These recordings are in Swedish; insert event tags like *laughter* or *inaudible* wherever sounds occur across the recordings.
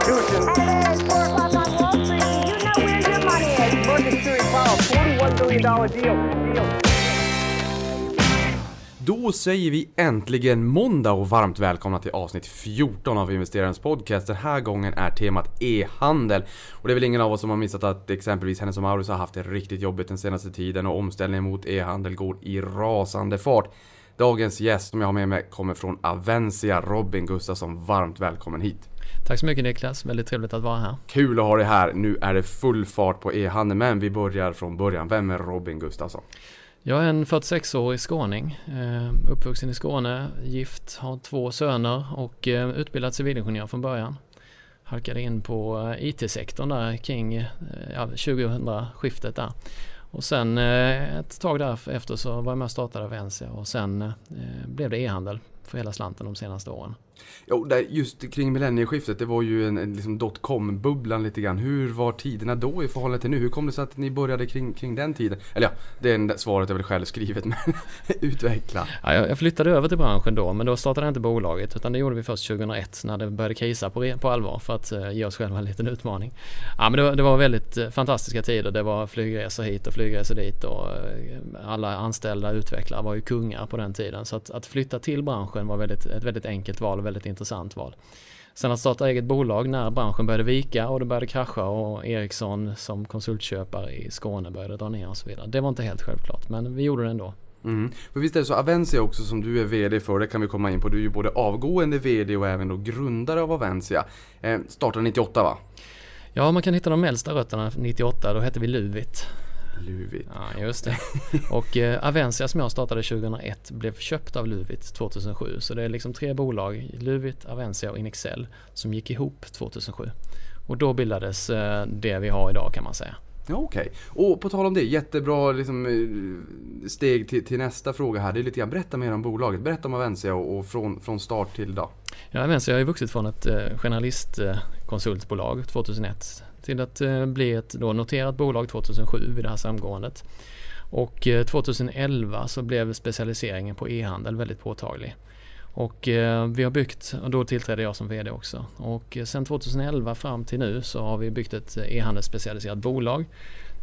Constitution. At 4 o'clock on Wall Street, you know where your money is? $41 billion deal. deal. Då säger vi äntligen måndag och varmt välkomna till avsnitt 14 av Investerarens podcast. Den här gången är temat e-handel. Och det är väl ingen av oss som har missat att exempelvis Hennes Mauritz har haft det riktigt jobbigt den senaste tiden och omställningen mot e-handel går i rasande fart. Dagens gäst som jag har med mig kommer från Avencia, Robin Gustafsson. Varmt välkommen hit! Tack så mycket Niklas, väldigt trevligt att vara här. Kul att ha dig här. Nu är det full fart på e-handel, men vi börjar från början. Vem är Robin Gustafsson? Jag är en 46-årig skåning, eh, uppvuxen i Skåne, gift, har två söner och eh, utbildad civilingenjör från början. Halkade in på eh, IT-sektorn där kring ja, 2000-skiftet där. Och sen eh, ett tag därefter så var jag med och startade Avencia och sen eh, blev det e-handel för hela slanten de senaste åren. Jo, just kring millennieskiftet, det var ju en, en liksom dotcom-bubblan lite grann. Hur var tiderna då i förhållande till nu? Hur kom det sig att ni började kring, kring den tiden? Eller ja, det är svaret är väl självskrivet, men *laughs* utveckla. Ja, jag flyttade över till branschen då, men då startade jag inte bolaget, utan det gjorde vi först 2001 när det började krisa på, på allvar för att uh, ge oss själva en liten utmaning. Ja, men det, det var väldigt uh, fantastiska tider. Det var flygresor hit och flygresor dit och uh, alla anställda utvecklare var ju kungar på den tiden. Så att, att flytta till branschen var väldigt, ett väldigt enkelt val väldigt intressant val. Sen att starta eget bolag när branschen började vika och det började krascha och Ericsson som konsultköpare i Skåne började dra ner och så vidare. Det var inte helt självklart men vi gjorde det ändå. Mm. För visst är det så, Avencia också som du är VD för, det kan vi komma in på. Du är ju både avgående VD och även då grundare av Avencia. Eh, startade 98 va? Ja, man kan hitta de äldsta rötterna 98, då hette vi Luvit. Luvit. Ja, just det. Och eh, Avencia som jag startade 2001 blev köpt av Luvit 2007. Så det är liksom tre bolag, Luvit, Avencia och Inexcel, som gick ihop 2007. Och då bildades eh, det vi har idag kan man säga. Ja, Okej, okay. och på tal om det, jättebra liksom, eh, steg till, till, nästa fråga här. Det är lite grann, berätta mer om bolaget. Berätta om Avencia och, och från, från start till idag. Ja, Avencia har ju vuxit från ett eh, generalistkonsultbolag 2001 till att eh, bli ett då noterat bolag 2007 vid det här samgåendet. Och eh, 2011 så blev specialiseringen på e-handel väldigt påtaglig. Och eh, vi har byggt, och då tillträdde jag som VD också. Och sen 2011 fram till nu så har vi byggt ett e-handelsspecialiserat bolag.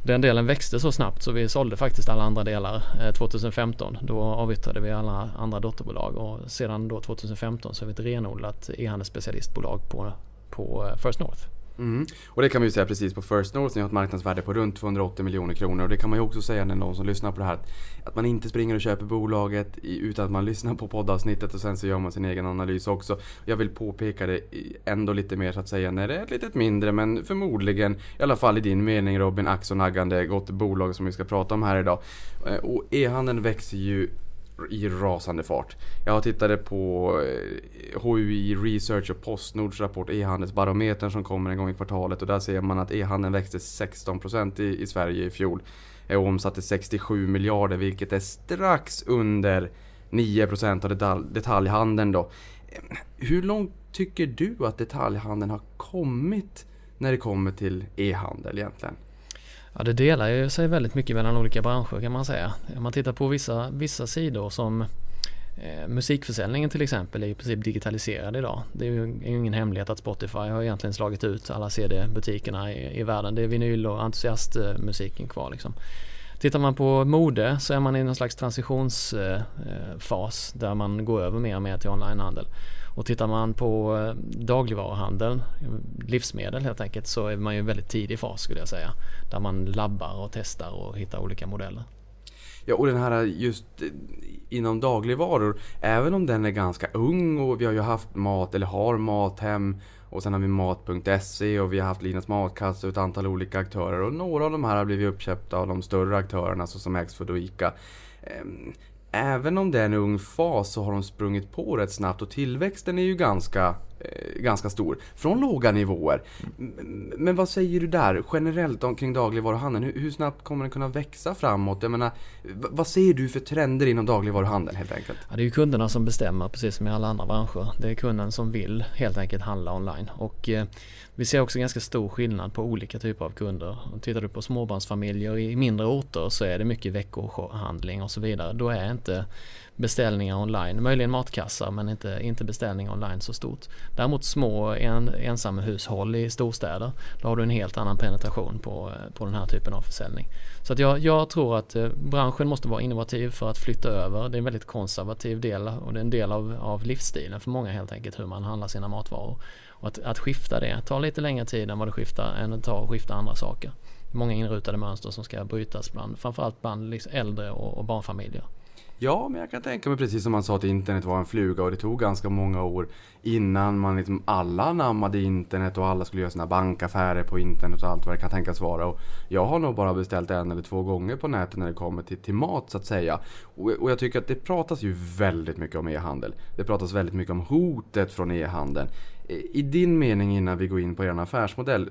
Den delen växte så snabbt så vi sålde faktiskt alla andra delar 2015. Då avyttrade vi alla andra dotterbolag och sedan då 2015 så är vi ett renodlat e-handelsspecialistbolag på, på First North. Mm. Och det kan vi ju säga precis på First North, ni har ett marknadsvärde på runt 280 miljoner kronor. Och det kan man ju också säga när någon som lyssnar på det här, att man inte springer och köper bolaget utan att man lyssnar på poddavsnittet och sen så gör man sin egen analys också. Jag vill påpeka det ändå lite mer så att säga när det är ett litet mindre, men förmodligen, i alla fall i din mening Robin, Axonaggande gott bolag som vi ska prata om här idag. Eh, och e-handeln växer ju i rasande fart. Jag tittade på eh, HUI Research och Postnords rapport E-handelsbarometern som kommer en gång i kvartalet och där ser man att e-handeln växte 16% i, i Sverige i fjol eh, och omsatte 67 miljarder vilket är strax under 9% av detalj, detaljhandeln då. Eh, hur långt tycker du att detaljhandeln har kommit när det kommer till e-handel egentligen? Ja, det delar ju sig väldigt mycket mellan olika branscher kan man säga. Om man tittar på vissa, vissa sidor som eh, musikförsäljningen till exempel är i princip digitaliserad idag. Det är ju ingen hemlighet att Spotify har egentligen slagit ut alla CD-butikerna i, i världen. Det är vinyl och entusiastmusiken kvar liksom. Tittar man på mode så är man i någon slags transitionsfas eh, eh, där man går över mer och mer till onlinehandel. Och tittar man på eh, dagligvaruhandeln, livsmedel helt enkelt, så är man ju en väldigt tidig fas skulle jag säga. Där man labbar och testar och hittar olika modeller. Ja, och den här just eh, inom dagligvaror, även om den är ganska ung och vi har ju haft mat, eller har Mathem och sen har vi Mat.se och vi har haft Linas matkasse och ett antal olika aktörer och några av de här har blivit uppköpta av de större aktörerna såsom Axfood och ICA. Ehm, Även om det är en ung fas så har de sprungit på rätt snabbt och tillväxten är ju ganska Eh, ganska stor. Från låga nivåer. Men vad säger du där generellt omkring dagligvaruhandeln? Hur, hur snabbt kommer den kunna växa framåt? Jag menar, vad ser du för trender inom dagligvaruhandeln helt enkelt? Ja, det är ju kunderna som bestämmer precis som i alla andra branscher. Det är kunden som vill helt enkelt handla online. Och eh, vi ser också ganska stor skillnad på olika typer av kunder. Tittar du på småbarnsfamiljer i mindre orter så är det mycket veckohandling och så vidare. Då är inte beställningar online. Möjligen matkassar men inte, inte beställningar online så stort. Däremot små en, ensamma hushåll i storstäder, då har du en helt annan penetration på, eh, på den här typen av försäljning. Så att jag, jag tror att eh, branschen måste vara innovativ för att flytta över. Det är en väldigt konservativ del och det är en del av, av livsstilen för många helt enkelt hur man handlar sina matvaror. Och att, att skifta det tar lite längre tid än vad det skiftar, än att ta och skifta andra saker. Många inrutade mönster som ska brytas bland framförallt bland liksom äldre och, och barnfamiljer. Ja, men jag kan tänka mig precis som man sa att internet var en fluga och det tog ganska många år innan man liksom alla anammade internet och alla skulle göra sina bankaffärer på internet och allt vad det kan tänkas vara. Och jag har nog bara beställt en eller två gånger på nätet när det kommer till, till mat så att säga. Och, och jag tycker att det pratas ju väldigt mycket om e-handel. Det pratas väldigt mycket om hotet från e-handeln. I din mening innan vi går in på er affärsmodell.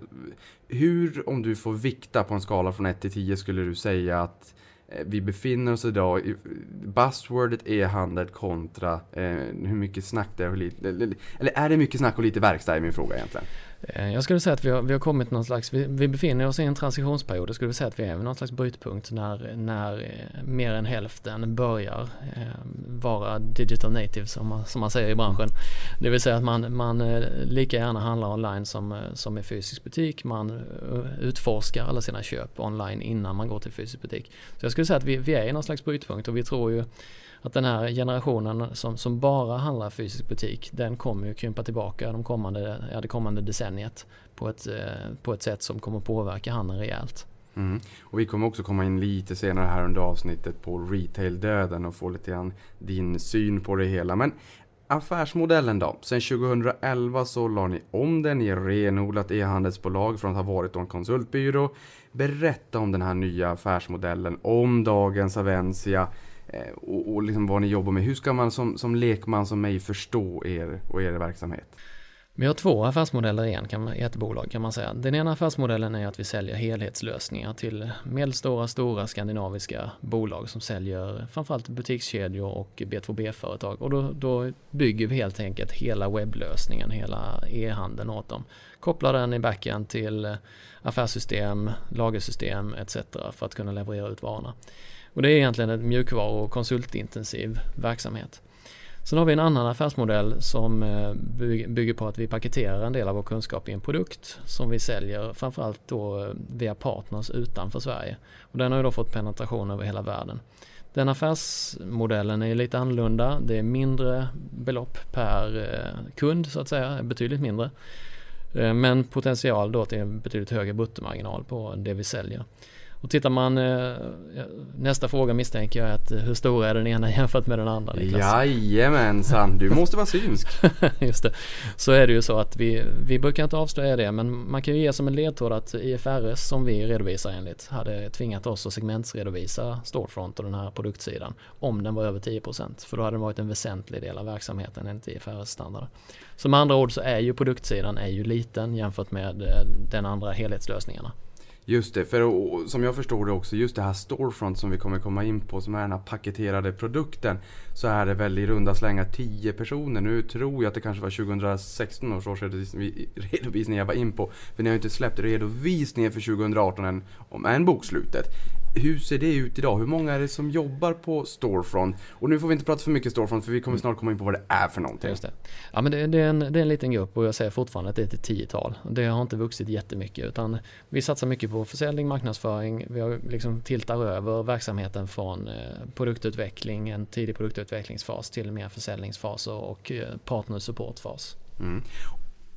Hur, om du får vikta på en skala från 1 till 10, skulle du säga att Eh, Eh, vi befinner oss idag i buzzwordet e-handel kontra eh, hur mycket snack det är och lite, eller är det mycket snack och lite verkstad är min fråga egentligen. Eh, jag skulle säga att vi har, vi har kommit någon slags, vi, vi befinner oss i en transitionsperiod. Jag skulle säga att vi är vid någon slags brytpunkt när, när eh, mer än hälften börjar eh, vara digital native som man, som man säger i branschen. Det vill säga att man, man eh, lika gärna handlar online som, som i fysisk butik. Man utforskar alla sina köp online innan man går till fysisk butik. Så jag skulle säga att vi, vi är i någon slags brytpunkt och vi tror ju att den här generationen som, som bara handlar fysisk butik, den kommer ju krympa tillbaka de kommande, ja, det kommande decenniet på ett, eh, på ett sätt som kommer påverka handeln rejält. Mm. Och vi kommer också komma in lite senare här under avsnittet på retail-döden och få lite grann din syn på det hela. Men affärsmodellen då? Sen 2011 så la ni om den i renodlat e-handelsbolag från att ha varit en konsultbyrå. Berätta om den här nya affärsmodellen, om dagens Avencia eh, och, och liksom vad ni jobbar med. Hur ska man som, som lekman som mig förstå er och er verksamhet? Vi har två affärsmodeller igen kan man, i ett bolag kan man säga. Den ena affärsmodellen är att vi säljer helhetslösningar till medelstora, stora skandinaviska bolag som säljer framförallt butikskedjor och B2B-företag. Och då, då, bygger vi helt enkelt hela webblösningen, hela e-handeln åt dem. Kopplar den i backen till affärssystem, lagersystem etc. för att kunna leverera ut varorna. Och det är egentligen en mjukvaru och konsultintensiv verksamhet. Sen har vi en annan affärsmodell som eh, bygger på att vi paketerar en del av vår kunskap i en produkt som vi säljer framförallt då eh, via partners utanför Sverige. Och den har ju då fått penetration över hela världen. Den affärsmodellen är lite annorlunda. Det är mindre belopp per eh, kund så att säga, betydligt mindre. Men potential då till en betydligt högre bruttomarginal på det vi säljer. Och tittar man, eh, nästa fråga misstänker jag att eh, hur stor är den ena *laughs* jämfört med den andra Niklas? Jajamensan, du måste vara synsk. *laughs* Just det. Så är det ju så att vi, vi brukar inte avslöja det men man kan ju ge som en ledtråd att IFRS som vi redovisar enligt hade tvingat oss att segmentsredovisa Storefront och den här produktsidan om den var över 10% för då hade den varit en väsentlig del av verksamheten enligt IFRS standard. Så med andra ord så är ju produktsidan är ju liten jämfört med eh, den andra helhetslösningarna. Just det, för som jag förstår det också, just det här Storefront som vi kommer komma in på, som är den här paketerade produkten, så är det väl i runda slängar 10 personer. Nu tror jag att det kanske var 2016 års årsredovisning jag var in på, för ni har ju inte släppt redovisningen för 2018 än, om än bokslutet hur ser det ut idag? Hur många är det som jobbar på Storefront? Och nu får vi inte prata för mycket Storefront för vi kommer snart komma in på vad det är för någonting. Just det. Ja men det, det, är en, det är en liten grupp och jag säger fortfarande att det är ett tiotal. Det har inte vuxit jättemycket utan vi satsar mycket på försäljning, marknadsföring. Vi har liksom tiltar över verksamheten från eh, produktutveckling, en tidig produktutvecklingsfas till mer försäljningsfaser och eh, partner supportfas. Mm.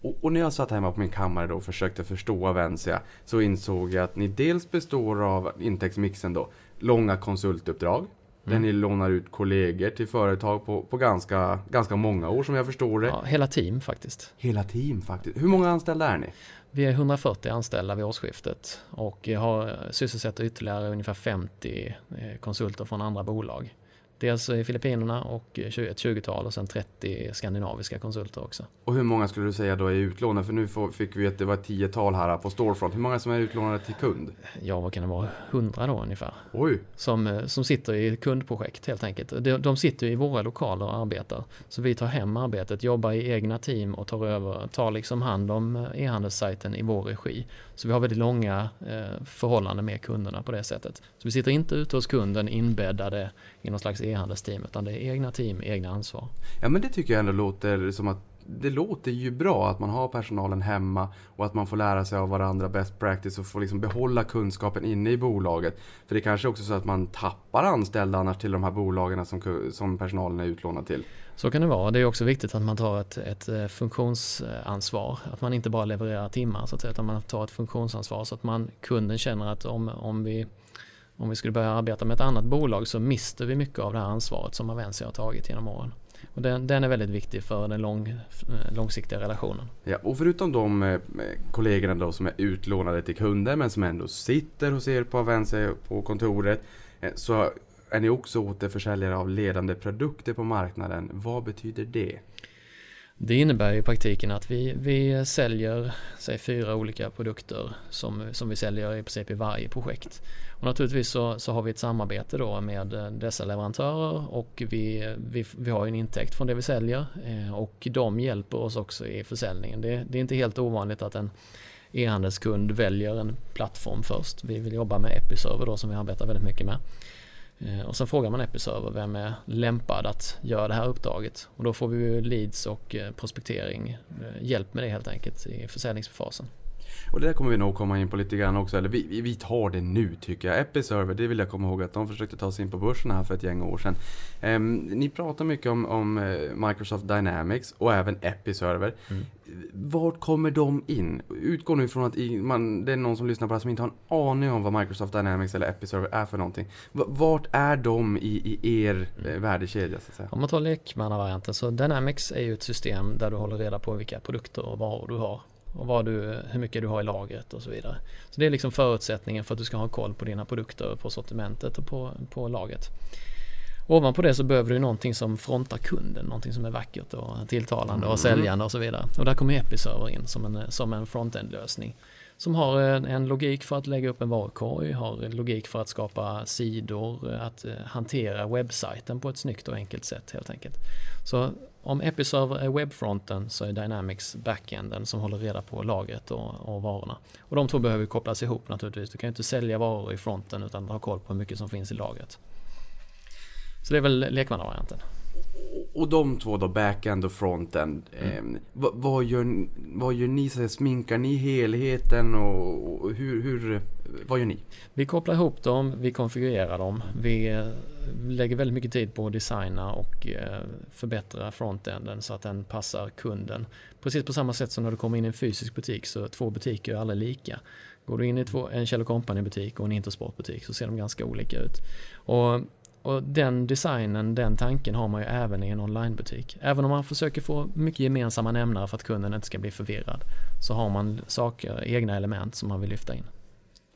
Och, och, när jag satt hemma på min kammare då och försökte förstå Avencia så insåg jag att ni dels består av intäktsmixen då, långa konsultuppdrag. Mm. Där ni lånar ut kollegor till företag på, på ganska, ganska många år som jag förstår det. Ja, hela team faktiskt. Hela team faktiskt. Hur många anställda är ni? Vi är 140 anställda vid årsskiftet och har sysselsätter ytterligare ungefär 50 eh, konsulter från andra bolag. Dels i Filippinerna och ett 20-tal och sen 30 skandinaviska konsulter också. Och hur många skulle du säga då är utlånade? För nu fick vi att det var ett 10-tal här på Storefront. Hur många som är utlånade till kund? Ja, vad kan det vara? 100 då ungefär. Oj! Som, eh, som sitter i kundprojekt helt enkelt. De, de sitter i våra lokaler och arbetar. Så vi tar hem arbetet, jobbar i egna team och tar, över, tar liksom hand om eh, e-handelssajten i vår regi. Så vi har väldigt långa eh, förhållanden med kunderna på det sättet. Så vi sitter inte ute hos kunden inbäddade i någon slags e-handelsteam utan det är egna team, egna ansvar. Ja men det tycker jag ändå låter som att det låter ju bra att man har personalen hemma och att man får lära sig av varandra best practice och får liksom behålla kunskapen inne i bolaget. För det är kanske också så att man tappar anställda annars till de här bolagen som, som personalen är utlånad till. Så kan det vara. Det är också viktigt att man tar ett, ett eh, funktionsansvar. Att man inte bara levererar timmar så att säga, utan man tar ett funktionsansvar så att man, kunden känner att om, om, vi, om vi skulle börja arbeta med ett annat bolag så mister vi mycket av det här ansvaret som Avanza har tagit genom åren. Och den, den är väldigt viktig för den lång, eh, långsiktiga relationen. Ja, och förutom de eh, kollegorna då som är utlånade till kunder men som ändå sitter hos er på Avanza på kontoret eh, så är ni också återförsäljare av ledande produkter på marknaden. Vad betyder det? Det innebär i praktiken att vi, vi säljer säg, fyra olika produkter som, som vi säljer i princip i varje projekt. Och naturligtvis så, så har vi ett samarbete då med eh, dessa leverantörer och vi, vi, vi har en intäkt från det vi säljer eh, och de hjälper oss också i försäljningen. Det, det är inte helt ovanligt att en e-handelskund väljer en plattform först. Vi vill jobba med Episerver då som vi arbetar väldigt mycket med. Eh, och sen frågar man Episerver vem är lämpad att göra det här uppdraget. Och då får vi leads och eh, prospektering, eh, hjälp med det helt enkelt i försäljningsfasen. Och det där kommer vi nog komma in på lite grann också, eller vi, vi tar det nu tycker jag. Episerver, det vill jag komma ihåg att de försökte ta sig in på börsen här för ett gäng år sedan. Um, ni pratar mycket om, om, Microsoft Dynamics och även Episerver. Mm. Vart kommer de in? Utgår nu från att man, det är någon som lyssnar på det här som inte har en aning om vad Microsoft Dynamics eller Episerver är för någonting. Vart är de i, i er mm. värdekedja? Så att säga? Om man tar lekmannavarianten så Dynamics är ju ett system där du håller reda på vilka produkter och varor du har och vad du, hur mycket du har i lagret och så vidare. Så det är liksom förutsättningen för att du ska ha koll på dina produkter, på sortimentet och på, på lagret. Ovanpå det så behöver du någonting som frontar kunden, någonting som är vackert och tilltalande och mm. säljande och så vidare. Och där kommer Episerver in som en, som en frontend lösning. Som har en, en logik för att lägga upp en varukorg, har logik för att skapa sidor, att eh, hantera webbsajten på ett snyggt och enkelt sätt helt enkelt. Så om Episerver är webbfronten så är Dynamics backenden som håller reda på lagret och, och varorna. Och de två behöver kopplas ihop naturligtvis. Du kan ju inte sälja varor i fronten utan att ha koll på hur mycket som finns i lagret. Så det är väl lekmannavarianten. Och de två då, backend och frontend. Mm. Eh, vad, vad, gör, vad gör ni? Så sminkar ni helheten och, och hur, hur, vad gör ni? Vi kopplar ihop dem, vi konfigurerar dem. Vi eh, lägger väldigt mycket tid på att designa och eh, förbättra frontenden så att den passar kunden. Precis på samma sätt som när du kommer in i en fysisk butik så två butiker är aldrig lika. Går du in i två, en Kjell Company butik och en Intersport-butik så ser de ganska olika ut. Och och den designen, den tanken har man ju även i en onlinebutik. Även om man försöker få mycket gemensamma nämnare för att kunden inte ska bli förvirrad. Så har man saker, egna element som man vill lyfta in.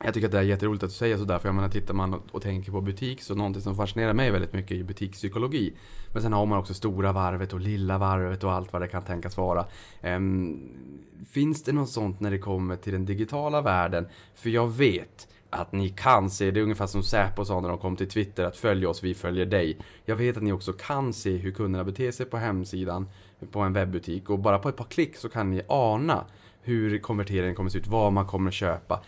Jag tycker att det är jätteroligt att du säger sådär, för jag menar tittar man och tänker på butik så någonting som fascinerar mig väldigt mycket är butikspsykologi. Men sen har man också stora varvet och lilla varvet och allt vad det kan tänkas vara. Um, finns det något sånt när det kommer till den digitala världen? För jag vet att ni kan se, det är ungefär som Säpo sa när de kom till Twitter, att följ oss, vi följer dig. Jag vet att ni också kan se hur kunderna beter sig på hemsidan, på en webbutik och bara på ett par klick så kan ni ana hur konverteringen kommer att se ut, vad man kommer att köpa.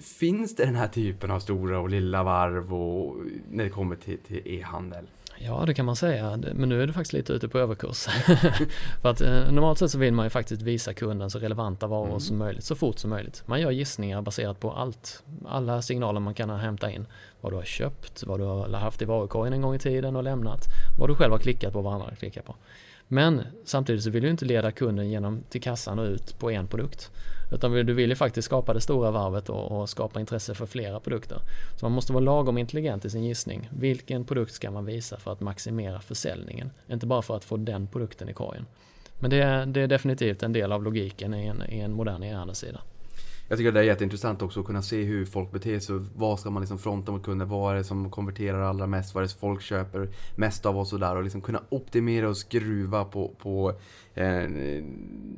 Finns det den här typen av stora och lilla varv och, när det kommer till, till e-handel? Ja, det kan man säga. Men nu är du faktiskt lite ute på överkurs. *laughs* För att eh, normalt sett så vill man ju faktiskt visa kunden så relevanta varor mm. som möjligt, så fort som möjligt. Man gör gissningar baserat på allt, alla signaler man kan hämta in. Vad du har köpt, vad du har haft i varukorgen en gång i tiden och lämnat, vad du själv har klickat på, vad andra har klickat på. Men samtidigt så vill du inte leda kunden genom till kassan och ut på en produkt. Utan du vill ju faktiskt skapa det stora varvet och, och, skapa intresse för flera produkter. Så man måste vara lagom intelligent i sin gissning. Vilken produkt ska man visa för att maximera försäljningen? Inte bara för att få den produkten i korgen. Men det är, det är definitivt en del av logiken i en, i en modern e-handelssida. Jag tycker det är jätteintressant också att kunna se hur folk beter sig. Vad ska man liksom fronta mot kunder? Vad är det som konverterar allra mest? Vad är det som folk köper mest av och sådär. Och liksom kunna optimera och skruva på, på eh,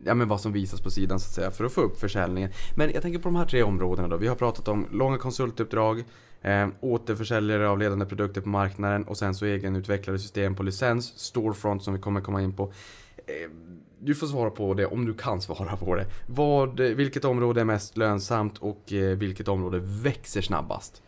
ja, men vad som visas på sidan så att säga. För att få upp försäljningen. Men jag tänker på de här tre områdena då. Vi har pratat om långa konsultuppdrag. Eh, återförsäljare av ledande produkter på marknaden och sen så egenutvecklade system på licens, storefront som vi kommer komma in på. Eh, du får svara på det om du kan svara på det. Vad, vilket område är mest lönsamt och eh, vilket område växer snabbast?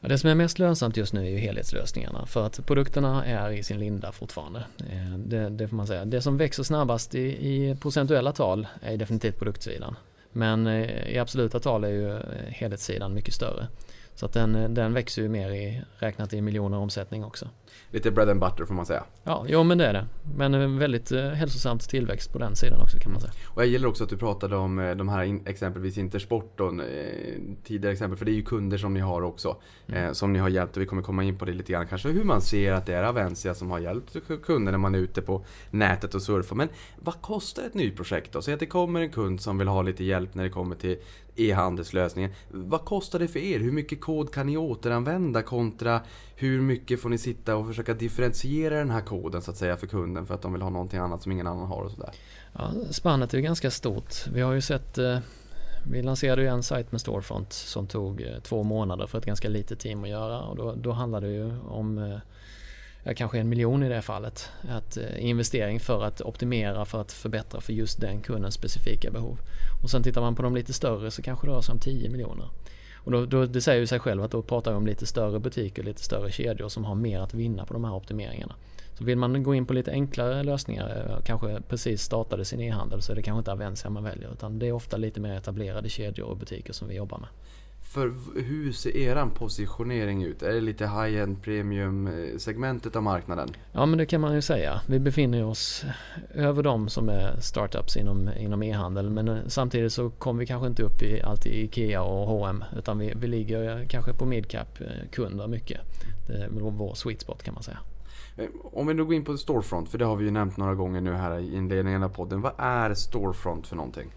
Ja, det som är mest lönsamt just nu är ju helhetslösningarna för att produkterna är i sin linda fortfarande. Eh, det, det får man säga. Det som växer snabbast i, i procentuella tal är definitivt produktsidan. Men eh, i absoluta tal är ju eh, helhetssidan mycket större. Så att den, eh, den växer ju mer i, räknat i miljoner omsättning också. Lite bread and butter får man säga. Ja, jo men det är det. Men en väldigt eh, hälsosamt tillväxt på den sidan också kan man säga. Och jag gillar också att du pratade om eh, de här in, exempelvis Intersport och eh, tidigare exempel, för det är ju kunder som ni har också. Eh, som ni har hjälpt och vi kommer komma in på det lite grann kanske hur man ser att det är Avencia som har hjälpt kunder när man är ute på nätet och surfar. Men vad kostar ett nytt projekt då? Säg att det kommer en kund som vill ha lite hjälp när det kommer till e-handelslösningen. Vad kostar det för er? Hur mycket kod kan ni återanvända kontra hur mycket får ni sitta och försöka differentiera den här koden så att säga för kunden för att de vill ha någonting annat som ingen annan har och sådär? Ja, spannet är ju ganska stort. Vi har ju sett eh, vi lanserade ju en sajt med Storefront som tog eh, två månader för ett ganska litet team att göra och då, då handlade det ju om eh, ja, kanske en miljon i det fallet. Att, investering för att optimera för att förbättra för just den kundens specifika behov. Och sen tittar man på de lite större så kanske det rör sig om 10 miljoner. Och då, då, det säger ju sig själv att då pratar vi om lite större butiker, lite större kedjor som har mer att vinna på de här optimeringarna. Så vill man gå in på lite enklare lösningar, eh, kanske precis startade sin e-handel så är det kanske inte Avensia man väljer utan det är ofta lite mer etablerade kedjor och butiker som vi jobbar med. För hur ser eran positionering ut? Är det lite high-end premium eh, segmentet av marknaden? Ja men det kan man ju säga. Vi befinner oss över de som är startups inom, inom e-handel men eh, samtidigt så kommer vi kanske inte upp i alltid IKEA och H&M utan vi, vi ligger kanske på midcap kunder mycket. Det är vår sweet spot kan man säga. Om vi nu går in på Storefront, för det har vi ju nämnt några gånger nu här i inledningen av podden. Vad är Storefront för någonting?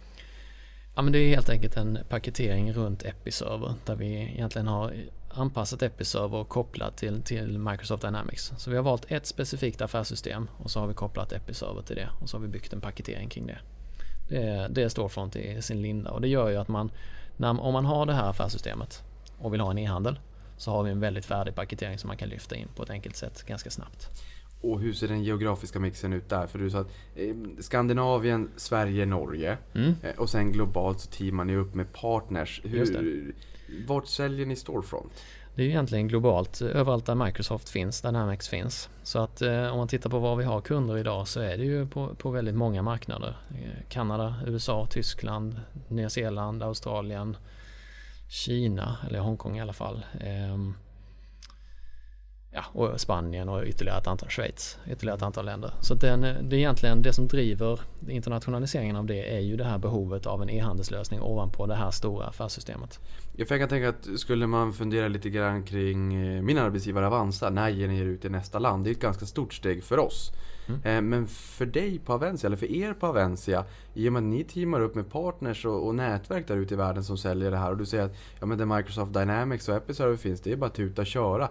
Ja men det är helt enkelt en paketering runt Episerver där vi egentligen har anpassat Episerver och kopplat till, till Microsoft Dynamics. Så vi har valt ett specifikt affärssystem och så har vi kopplat Episerver till det och så har vi byggt en paketering kring det. Det det är Storefront i sin linda och det gör ju att man, när, om man har det här affärssystemet och vill ha en e-handel så har vi en väldigt färdig paketering som man kan lyfta in på ett enkelt sätt ganska snabbt. Och hur ser den geografiska mixen ut där? För du sa att eh, Skandinavien, Sverige, Norge mm. eh, och sen globalt så teamar ni upp med partners. Hur, vart säljer ni Storefront? Det är egentligen globalt, överallt där Microsoft finns, Dynamics finns. Så att eh, om man tittar på var vi har kunder idag så är det ju på, på väldigt många marknader. Eh, Kanada, USA, Tyskland, Nya Zeeland, Australien, Kina, eller Hongkong i alla fall. Eh, ja, och Spanien och ytterligare ett antal Schweiz, ytterligare ett antal länder. Så den, det är egentligen det som driver internationaliseringen av det är ju det här behovet av en e-handelslösning ovanpå det här stora affärssystemet. Jag kan tänka att skulle man fundera lite grann kring eh, min arbetsgivare Avanza, när ger ni er ut i nästa land? Det är ett ganska stort steg för oss. Mm. Eh, men för dig på Avencia, eller för er på Avencia, i och med att ni teamar upp med partners och, och nätverk där ute i världen som säljer det här och du säger att ja, men det Microsoft Dynamics och Episerver finns, det är bara att tuta och köra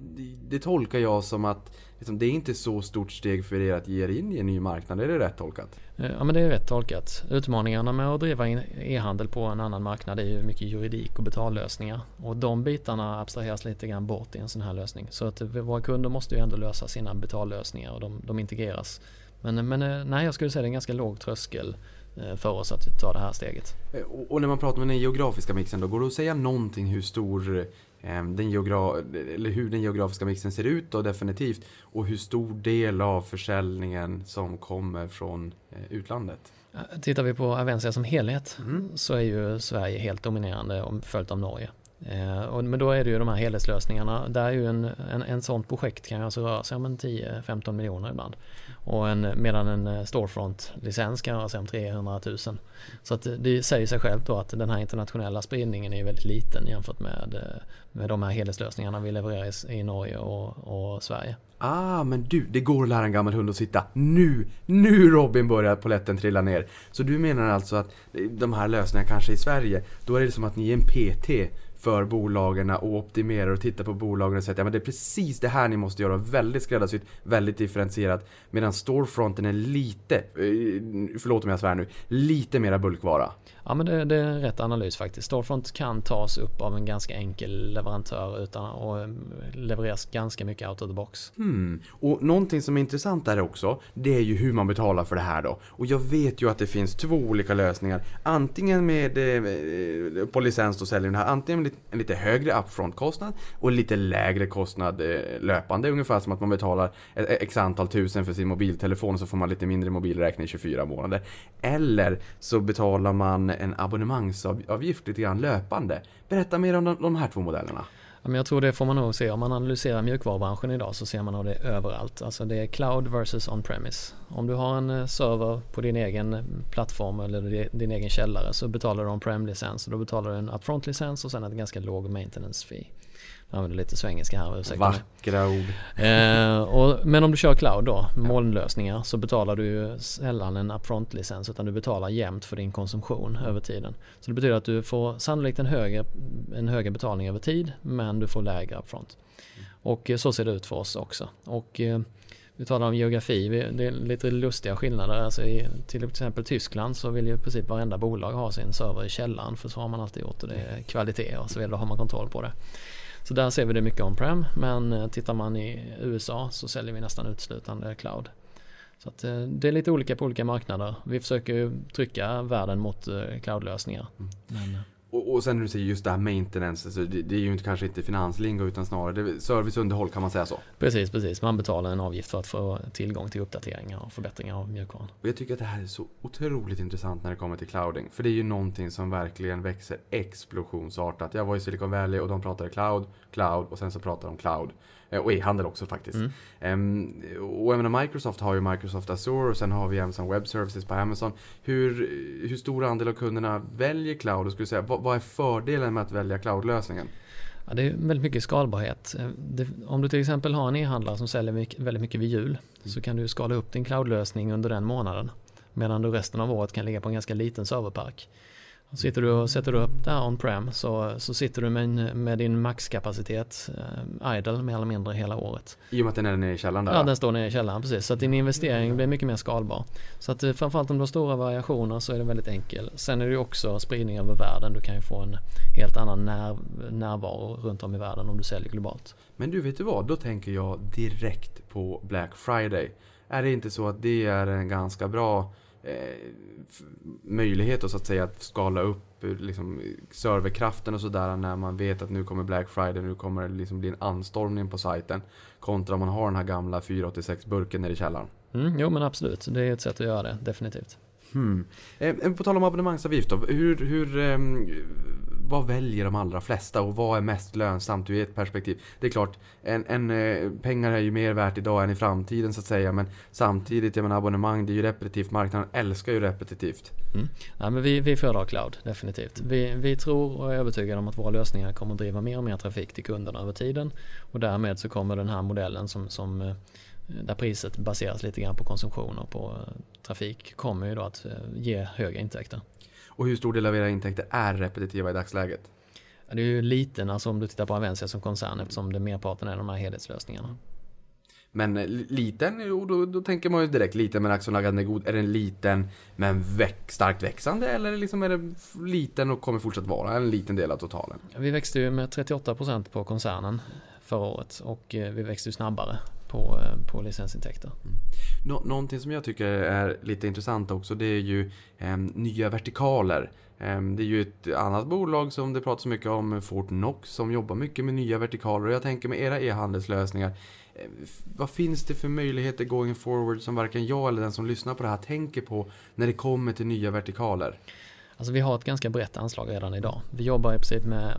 det, det, tolkar jag som att liksom, det är inte så stort steg för er att ge er in i en ny marknad. Är det rätt tolkat? Ja men det är rätt tolkat. Utmaningarna med att driva e-handel på en annan marknad är ju mycket juridik och betallösningar. Och de bitarna abstraheras lite grann bort i en sån här lösning. Så att våra kunder måste ju ändå lösa sina betallösningar och de, de integreras. Men, men eh, nej, jag skulle säga det är en ganska låg tröskel eh, för oss att ta det här steget. Eh, och när man pratar med den geografiska mixen då, går det att säga någonting hur stor Ehm, den eller hur den geografiska mixen ser ut då definitivt och hur stor del av försäljningen som kommer från eh, utlandet. Tittar vi på Avencia som helhet mm. så är ju Sverige helt dominerande följt av Norge. Eh, men då är det ju de här helhetslösningarna. Där är ju en, en, en sånt projekt kan alltså röra sig om 10-15 miljoner ibland. Och en, medan en eh, Storefront-licens kan röra sig om 300 000. Så att det säger sig självt då att den här internationella spridningen är väldigt liten jämfört med, eh, med de här helhetslösningarna vi levererar i, i Norge och, och Sverige. Ah, men du, det går att lära en gammal hund att sitta. Nu, nu Robin börjar poletten trilla ner. Så du menar alltså att de här lösningarna kanske i Sverige, då är det som att ni är en PT för bolagen och optimerar och tittar på bolagen och säger att ja, men det är precis det här ni måste göra. Väldigt skräddarsytt, väldigt differentierat. Medan storefronten är lite, eh, förlåt om jag svär nu, lite mera bulkvara. Ja men det, det, är en rätt analys faktiskt. Storefront kan tas upp av en ganska enkel leverantör utan och eh, levereras ganska mycket out of the box. Hmm. Och någonting som är intressant där också, det är ju hur man betalar för det här då. Och jag vet ju att det finns två olika lösningar. Antingen med eh, på licens då säljer den här, antingen med en lite högre upfront-kostnad och lite lägre kostnad eh, löpande. Ungefär som att man betalar ett x antal tusen för sin mobiltelefon och så får man lite mindre mobilräkning i 24 månader. Eller så betalar man en abonnemangsavgift lite grann löpande. Berätta mer om de, de här två modellerna. Ja, men jag tror det får man nog se. Om man analyserar mjukvarubranschen idag så ser man nog det överallt. Alltså det är cloud versus on-premise. Om du har en eh, server på din egen eh, plattform eller din egen källare så betalar du on-prem-licens och då betalar du en upfront-licens och sen en ganska låg maintenance fee. Jag använder lite svengelska här, ursäkta Vackra ord. Eh, och, men om du kör cloud då, molnlösningar, så betalar du ju sällan en upfront-licens utan du betalar jämnt för din konsumtion över tiden. Så det betyder att du får sannolikt en högre, en högre betalning över tid men du får lägre upfront. Och eh, så ser det ut för oss också. Och eh, vi talar om geografi, det är lite lustiga skillnader. Alltså i till exempel Tyskland så vill ju i princip varenda bolag ha sin server i källaren för så har man alltid gjort och det är kvalitet och så vidare, då har man kontroll på det. Så där ser vi det mycket on-prem men eh, tittar man i USA så säljer vi nästan uteslutande cloud. Så att eh, det är lite olika på olika marknader. Vi försöker trycka världen mot eh, cloudlösningar. Mm. Men, och, och sen när du säger just det här maintenance, alltså det, det, är ju inte, kanske inte finanslingo utan snarare serviceunderhåll kan man säga så? Precis, precis. Man betalar en avgift för att få tillgång till uppdateringar och förbättringar av mjukvaran. Och jag tycker att det här är så otroligt intressant när det kommer till clouding. För det är ju någonting som verkligen växer explosionsartat. Jag var i Silicon Valley och de pratade cloud, cloud och sen så pratade de cloud. Eh, och e-handel också faktiskt. Mm. Um, och jag menar, Microsoft har ju Microsoft Azure och sen har vi Amazon Web Services på Amazon. Hur, hur stor andel av kunderna väljer cloud? Och skulle säga, vad, vad är fördelen med att välja cloudlösningen? Ja, det är väldigt mycket skalbarhet. Eh, det, om du till exempel har en e-handlare som säljer mycket, väldigt mycket vid jul mm. så kan du skala upp din cloudlösning under den månaden. Medan du resten av året kan ligga på en ganska liten serverpark. Sitter du och sätter upp det här on-prem så, så sitter du med, med din maxkapacitet eh, idle mer eller mindre hela året. I och med att den är nere i källaren där? Ja, den står nere i källaren precis. Så att din investering blir mycket mer skalbar. Så att eh, framförallt om du har stora variationer så är det väldigt enkelt. Sen är det också spridning över världen. Du kan ju få en helt annan när, närvaro runt om i världen om du säljer globalt. Men du, vet du vad? Då tänker jag direkt på Black Friday. Är det inte så att det är en ganska bra eh, möjlighet så att säga att skala upp eh, liksom, serverkraften och sådär när man vet att nu kommer Black Friday, nu kommer det liksom bli en anstormning på sajten. Kontra om man har den här gamla 486-burken nere i källaren. Mm, jo men absolut, det är ett sätt att göra det, definitivt. Hmm. Eh, på tal om abonnemangsavgift då, hur, hur eh, vad väljer de allra flesta och vad är mest lönsamt ur ett perspektiv? Det är klart, en, en, eh, pengar är ju mer värt idag än i framtiden så att säga. Men samtidigt, jag menar abonnemang, det är ju repetitivt. Marknaden älskar ju repetitivt. Mm. Nej, men vi, vi föredrar cloud, definitivt. Vi, vi tror och är övertygade om att våra lösningar kommer att driva mer och mer trafik till kunderna över tiden. Och därmed så kommer den här modellen som, som eh, där priset baseras lite grann på konsumtion och på eh, trafik kommer ju då att ge höga intäkter. Och hur stor del av era intäkter är repetitiva i dagsläget? Det är ju liten, alltså om du tittar på Avensia som koncern eftersom det merparten är de här helhetslösningarna. Men liten, jo, då, då tänker man ju direkt liten men aktienaggande god. Är den liten men väck, starkt växande eller liksom är det liten och kommer fortsatt vara en liten del av totalen? Vi växte ju med 38% på koncernen förra året och eh, vi växte ju snabbare på, eh, på licensintäkter. Mm. Nå någonting som jag tycker är lite intressant också det är ju eh, nya vertikaler. Eh, det är ju ett annat bolag som det pratas mycket om, Fortnox, som jobbar mycket med nya vertikaler. Och jag tänker med era e-handelslösningar, eh, vad finns det för möjligheter going forward som varken jag eller den som lyssnar på det här tänker på när det kommer till nya vertikaler? Alltså vi har ett ganska brett anslag redan idag. Vi jobbar i princip med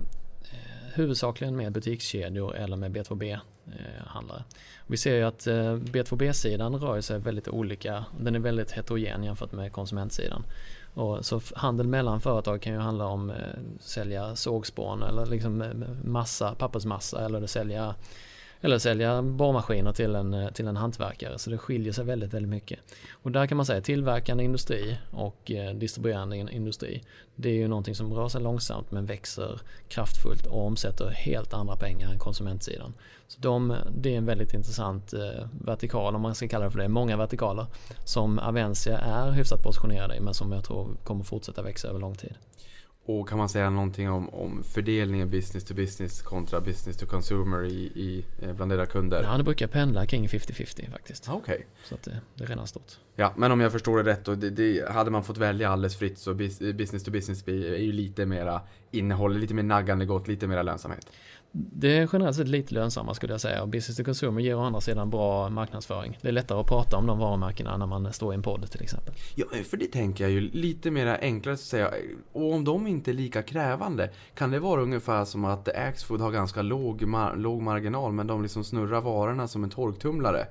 eh, huvudsakligen med butikskedjor eller med B2B-handlare. Vi ser ju att eh, B2B-sidan rör sig väldigt olika. Den är väldigt heterogen jämfört med konsumentsidan. Och så handel mellan företag kan ju handla om eh, sälja sågspån eller liksom eh, massa, pappersmassa eller sälja eller sälja borrmaskiner till en, till en hantverkare. Så det skiljer sig väldigt, väldigt mycket. Och där kan man säga tillverkande industri och distribuerande industri. Det är ju någonting som rör sig långsamt men växer kraftfullt och omsätter helt andra pengar än konsumentsidan. Så de, det är en väldigt intressant eh, vertikal, om man ska kalla det för det, många vertikaler som Avensia är hyfsat positionerade i men som jag tror kommer fortsätta växa över lång tid. Och kan man säga någonting om, om fördelningen business to business kontra business to consumer i, i, eh, bland era kunder? Ja, det brukar pendla kring 50-50 faktiskt. Okej. Så att det, det är redan stort. Ja, men om jag förstår det rätt då, det, det, hade man fått välja alldeles fritt så bus- business to business är ju lite mera innehåll, lite mer naggande gott, lite mera lönsamhet. Det är generellt sett lite lönsammare skulle jag säga och business to consumer ger å andra sidan bra marknadsföring. Det är lättare att prata om de varumärkena när man står i en podd till exempel. Ja, för det tänker jag ju lite mer enklare att säga. Och om de inte är lika krävande, kan det vara ungefär som att Axfood har ganska låg, mar- låg marginal men de liksom snurrar varorna som en torktumlare?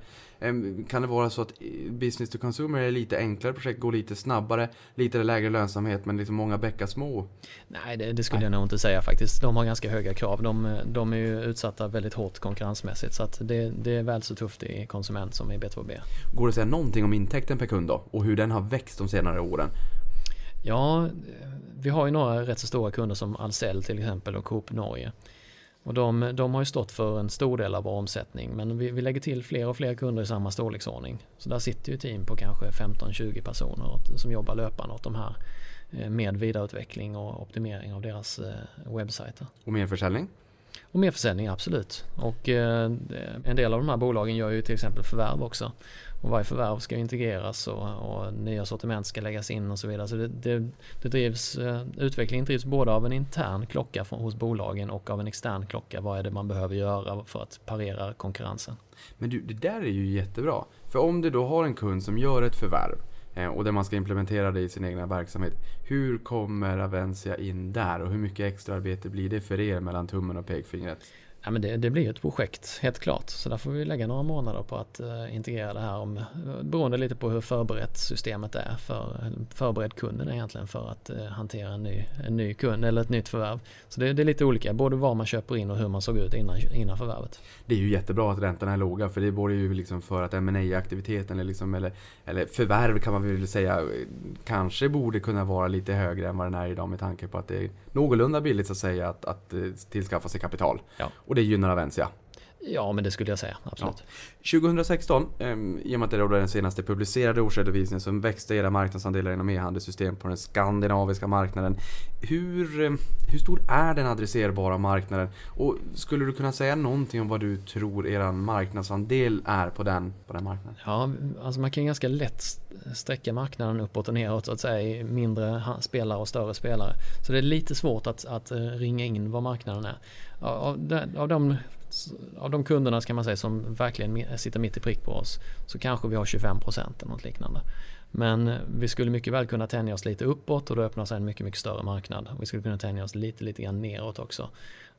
Kan det vara så att business to consumer är lite enklare projekt, går lite snabbare, lite lägre lönsamhet men liksom många bäckar små? Nej, det, det skulle jag nog inte säga faktiskt. De har ganska höga krav. De, de är ju utsatta väldigt hårt konkurrensmässigt så att det, det är väl så tufft i konsument som i B2B. Går det att säga någonting om intäkten per kund då? Och hur den har växt de senare åren? Ja, vi har ju några rätt så stora kunder som Ahlsell till exempel och Coop Norge. Och de, de har ju stått för en stor del av vår omsättning men vi, vi lägger till fler och fler kunder i samma storleksordning. Så där sitter ju team på kanske 15-20 personer som jobbar löpande åt de här eh, med vidareutveckling och optimering av deras eh, webbsajter. Och mer försäljning? Och mer försäljning, absolut. Och eh, en del av de här bolagen gör ju till exempel förvärv också. Och varje förvärv ska integreras och, och nya sortiment ska läggas in och så vidare. Så det, det, det drivs, eh, utvecklingen drivs både av en intern klocka från, hos bolagen och av en extern klocka. Vad är det man behöver göra för att parera konkurrensen? Men du, det där är ju jättebra. För om du då har en kund som gör ett förvärv eh, och där man ska implementera det i sin egna verksamhet. Hur kommer Avencia in där och hur mycket extra arbete blir det för er mellan tummen och pekfingret? Ja, men det, det blir ju ett projekt, helt klart. Så där får vi lägga några månader på att eh, integrera det här. Om, beroende lite på hur förberett systemet är. För, förberedd kunden är egentligen för att eh, hantera en ny, en ny kund eller ett nytt förvärv. Så det, det är lite olika, både vad man köper in och hur man såg ut innan, innan förvärvet. Det är ju jättebra att räntorna är låga för det borde ju liksom för att ma aktiviteten eller, liksom, eller, eller förvärv kan man väl säga kanske borde kunna vara lite högre än vad den är idag med tanke på att det är någorlunda billigt så att säga att, att eh, tillskaffa sig kapital. Ja. Och det gynnar Avencia. Ja, men det skulle jag säga, absolut. 2016, ehm, i och med att det var den senaste publicerade årsredovisningen, så växte era marknadsandelar inom e-handelssystem på den skandinaviska marknaden. Hur, eh, hur stor är den adresserbara marknaden? Och skulle du kunna säga någonting om vad du tror er marknadsandel är på den, på den marknaden? Ja, alltså man kan ganska lätt sträcka marknaden uppåt och neråt så att säga i mindre spelare och större spelare. Så det är lite svårt att, att eh, ringa in vad marknaden är. Av, av, de- av, de, kunderna kan man säga som verkligen sitter mitt i prick på oss så kanske vi har 25% eller något liknande. Men eh, vi skulle mycket väl kunna tänja oss lite uppåt och då öppnar sig en mycket, mycket större marknad. Vi skulle kunna tänja oss lite, lite grann neråt också.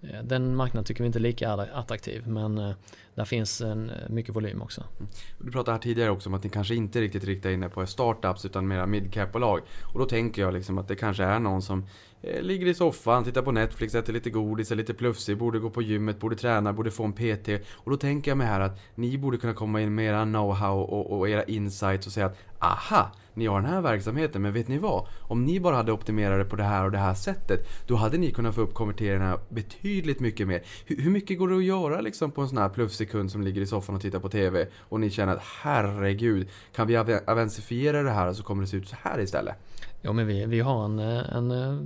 Eh, den marknaden tycker vi inte är lika attraktiv men eh, där finns en, eh, mycket volym också. Mm. Du pratade här tidigare också om att ni kanske inte riktigt riktar in er på startups utan mera midcap-bolag. Och då tänker jag liksom att det kanske är någon som eh, ligger i soffan, tittar på Netflix, äter lite godis, är lite plufsig, borde gå på gymmet, borde träna, borde få en PT. Och då tänker jag mig här att ni borde kunna komma in med era know-how och, och era insights och säga att aha, ni har den här verksamheten, men vet ni vad? Om ni bara hade optimerat det på det här och det här sättet, då hade ni kunnat få upp konverteringarna betydligt mycket mer. Hur, hur mycket går det att göra liksom på en sån här plufsig sekund som ligger i soffan och tittar på TV och ni känner att herregud, kan vi aven- avensifiera det här så kommer det se ut så här istället? Ja, men vi, vi har en, en eh,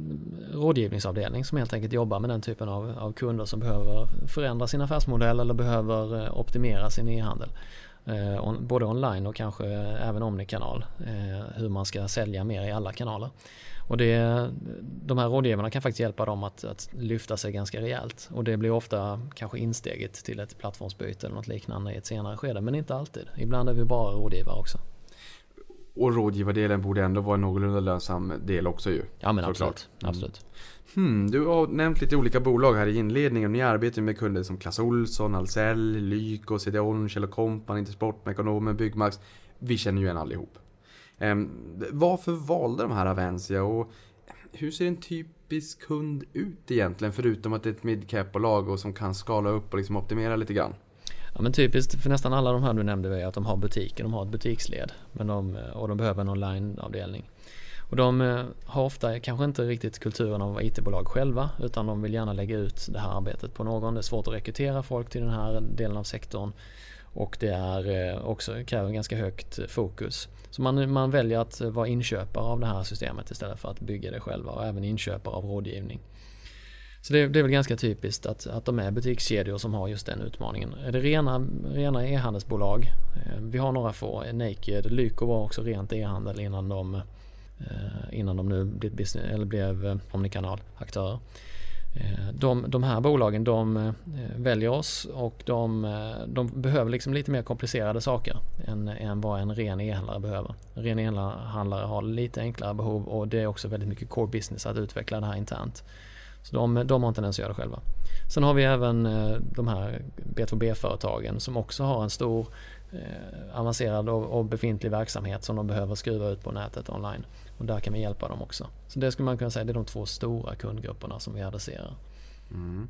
rådgivningsavdelning som helt enkelt jobbar med den typen av, av kunder som behöver förändra sin affärsmodell eller behöver eh, optimera sin e-handel. Eh, både online och kanske även omnikanal. Eh, hur man ska sälja mer i alla kanaler. Och det, de här rådgivarna kan faktiskt hjälpa dem att, att lyfta sig ganska rejält. Och det blir ofta kanske insteget till ett plattformsbyte eller något liknande i ett senare skede. Men inte alltid. Ibland är vi bara rådgivare också. Och rådgivardelen borde ändå vara en någorlunda lönsam del också ju. Ja men absolut. absolut. Hmm, du har nämnt lite olika bolag här i inledningen. Ni arbetar med kunder som Clas Ohlson, Ahlsell, Lyko, CDON, Kjell Company, Intersport, Mekonomen, Byggmax. Vi känner ju igen allihop. Ehm, varför valde de här Avencia och hur ser en typisk kund ut egentligen? Förutom att det är ett midcap-bolag och som kan skala upp och liksom optimera lite grann. Ja men typiskt för nästan alla de här du nämnde är att de har butiker, de har ett butiksled men de, och de behöver en onlineavdelning. Och de eh, har ofta kanske inte riktigt kulturen av IT-bolag själva utan de vill gärna lägga ut det här arbetet på någon. Det är svårt att rekrytera folk till den här delen av sektorn och det är eh, också kräver ganska högt fokus. Så man, man väljer att vara inköpare av det här systemet istället för att bygga det själva och även inköpare av rådgivning. Så det, det, är väl ganska typiskt att, att de är butikskedjor som har just den utmaningen. Är det rena, rena e-handelsbolag? Eh, vi har några få. Naked, Lyko var också rent e-handel innan de, eh, innan de nu blev, business, eller blev eh, omnikanalaktörer. Eh, de, de här bolagen de eh, väljer oss och de, eh, de behöver liksom lite mer komplicerade saker än, än vad en ren e-handlare behöver. En ren e-handlare har lite enklare behov och det är också väldigt mycket core business att utveckla det här internt. Så de, de har en tendens att göra det själva. Sen har vi även de här B2B-företagen som också har en stor eh, avancerad och, och, befintlig verksamhet som de behöver skruva ut på nätet online. Och där kan vi hjälpa dem också. Så det skulle man kunna säga det är de två stora kundgrupperna som vi adresserar. Mm.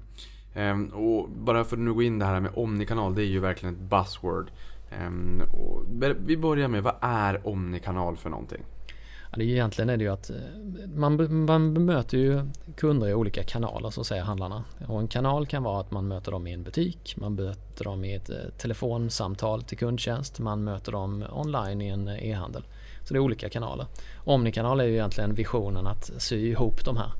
Ehm, och bara för att nu gå in det här med omnikanal, det är ju verkligen ett buzzword. Ehm, vi börjar med, vad är omnikanal för någonting? Ja, det är egentligen är det ju att eh, man, man bemöter ju kunder i olika kanaler så säger handlarna. Och en kanal kan vara att man möter dem i en butik, man möter dem i ett eh, telefonsamtal till kundtjänst, man möter dem online i en eh, e-handel. Så det är olika kanaler. Omnikanal är ju egentligen visionen att sy ihop de här.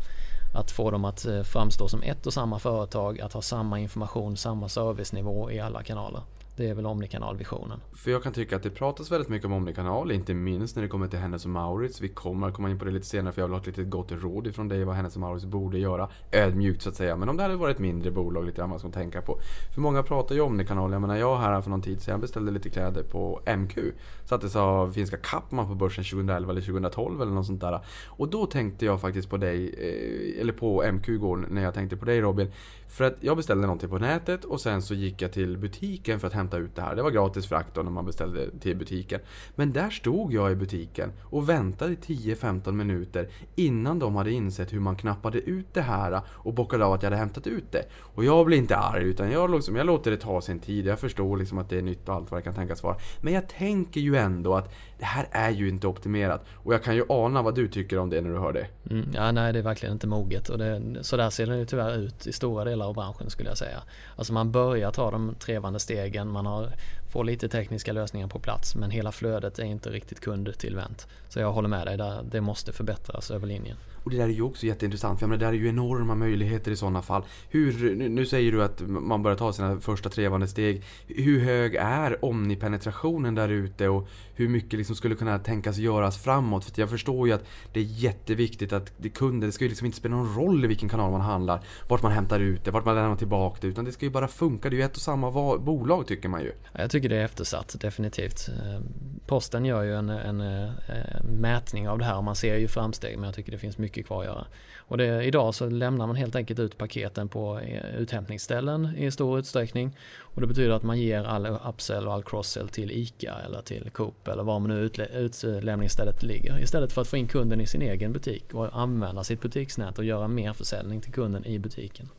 Att få dem att eh, framstå som ett och samma företag, att ha samma information, samma servicenivå i alla kanaler. Det är väl omnikanalvisionen. För jag kan tycka att det pratas väldigt mycket om omnikanal, inte minst när det kommer till Hennes och Maurits. Vi kommer att komma in på det lite senare för jag vill ha ett litet gott råd ifrån dig vad Hennes och Maurits borde göra. Ödmjukt så att säga, men om det hade varit ett mindre bolag lite grann man ska tänka på. För många pratar ju om omnikanal. Jag menar jag här för någon tid sedan beställde lite kläder på MQ. Sattes av finska Kappman på börsen 2011 eller 2012 eller något sånt där. Och då tänkte jag faktiskt på dig, eh, eller på MQ igår när jag tänkte på dig Robin. För att jag beställde någonting på nätet och sen så gick jag till butiken för att hämta ut det här. Det var gratis frakt då när man beställde till butiken. Men där stod jag i butiken och väntade 10-15 minuter innan de hade insett hur man knappade ut det här och bockade av att jag hade hämtat ut det. Och jag blir inte arg utan jag, liksom, jag låter det ta sin tid. Jag förstår liksom att det är nytt och allt vad det kan tänkas vara. Men jag tänker ju ändå att det här är ju inte optimerat. Och jag kan ju ana vad du tycker om det när du hör det. Mm, ja, nej det är verkligen inte moget. Och det, så där ser det ju tyvärr ut i stora delar av branschen skulle jag säga. Alltså man börjar ta de trevande stegen, man har, får lite tekniska lösningar på plats men hela flödet är inte riktigt kundtillvänt. Så jag håller med dig, där, det måste förbättras över linjen. Och det där är ju också jätteintressant, för jag menar, det där är ju enorma möjligheter i sådana fall. Hur, nu säger du att man börjar ta sina första trevande steg. Hur hög är omnipenetrationen där ute och hur mycket liksom skulle kunna tänkas göras framåt? För jag förstår ju att det är jätteviktigt att det kunder, det ska ju liksom inte spela någon roll i vilken kanal man handlar, vart man hämtar ut det, vart man lämnar tillbaka det, utan det ska ju bara funka. Det är ju ett och samma bolag tycker man ju. Jag tycker det är eftersatt, definitivt. Ehm, Posten gör ju en, en, en mätning av det här och man ser ju framsteg, men jag tycker det finns mycket mycket kvar att göra. Och det, idag så lämnar man helt enkelt ut paketen på eh, uthämtningsställen i stor utsträckning. Och det betyder att man ger all upsell och all crosssell till ICA eller till Coop eller var man nu utlämningsstället ligger. Istället för att få in kunden i sin egen butik och använda sitt butiksnät och göra mer försäljning till kunden i butiken.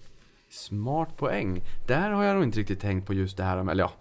Smart poäng. Där har jag nog inte riktigt tänkt på just det här, eller ja,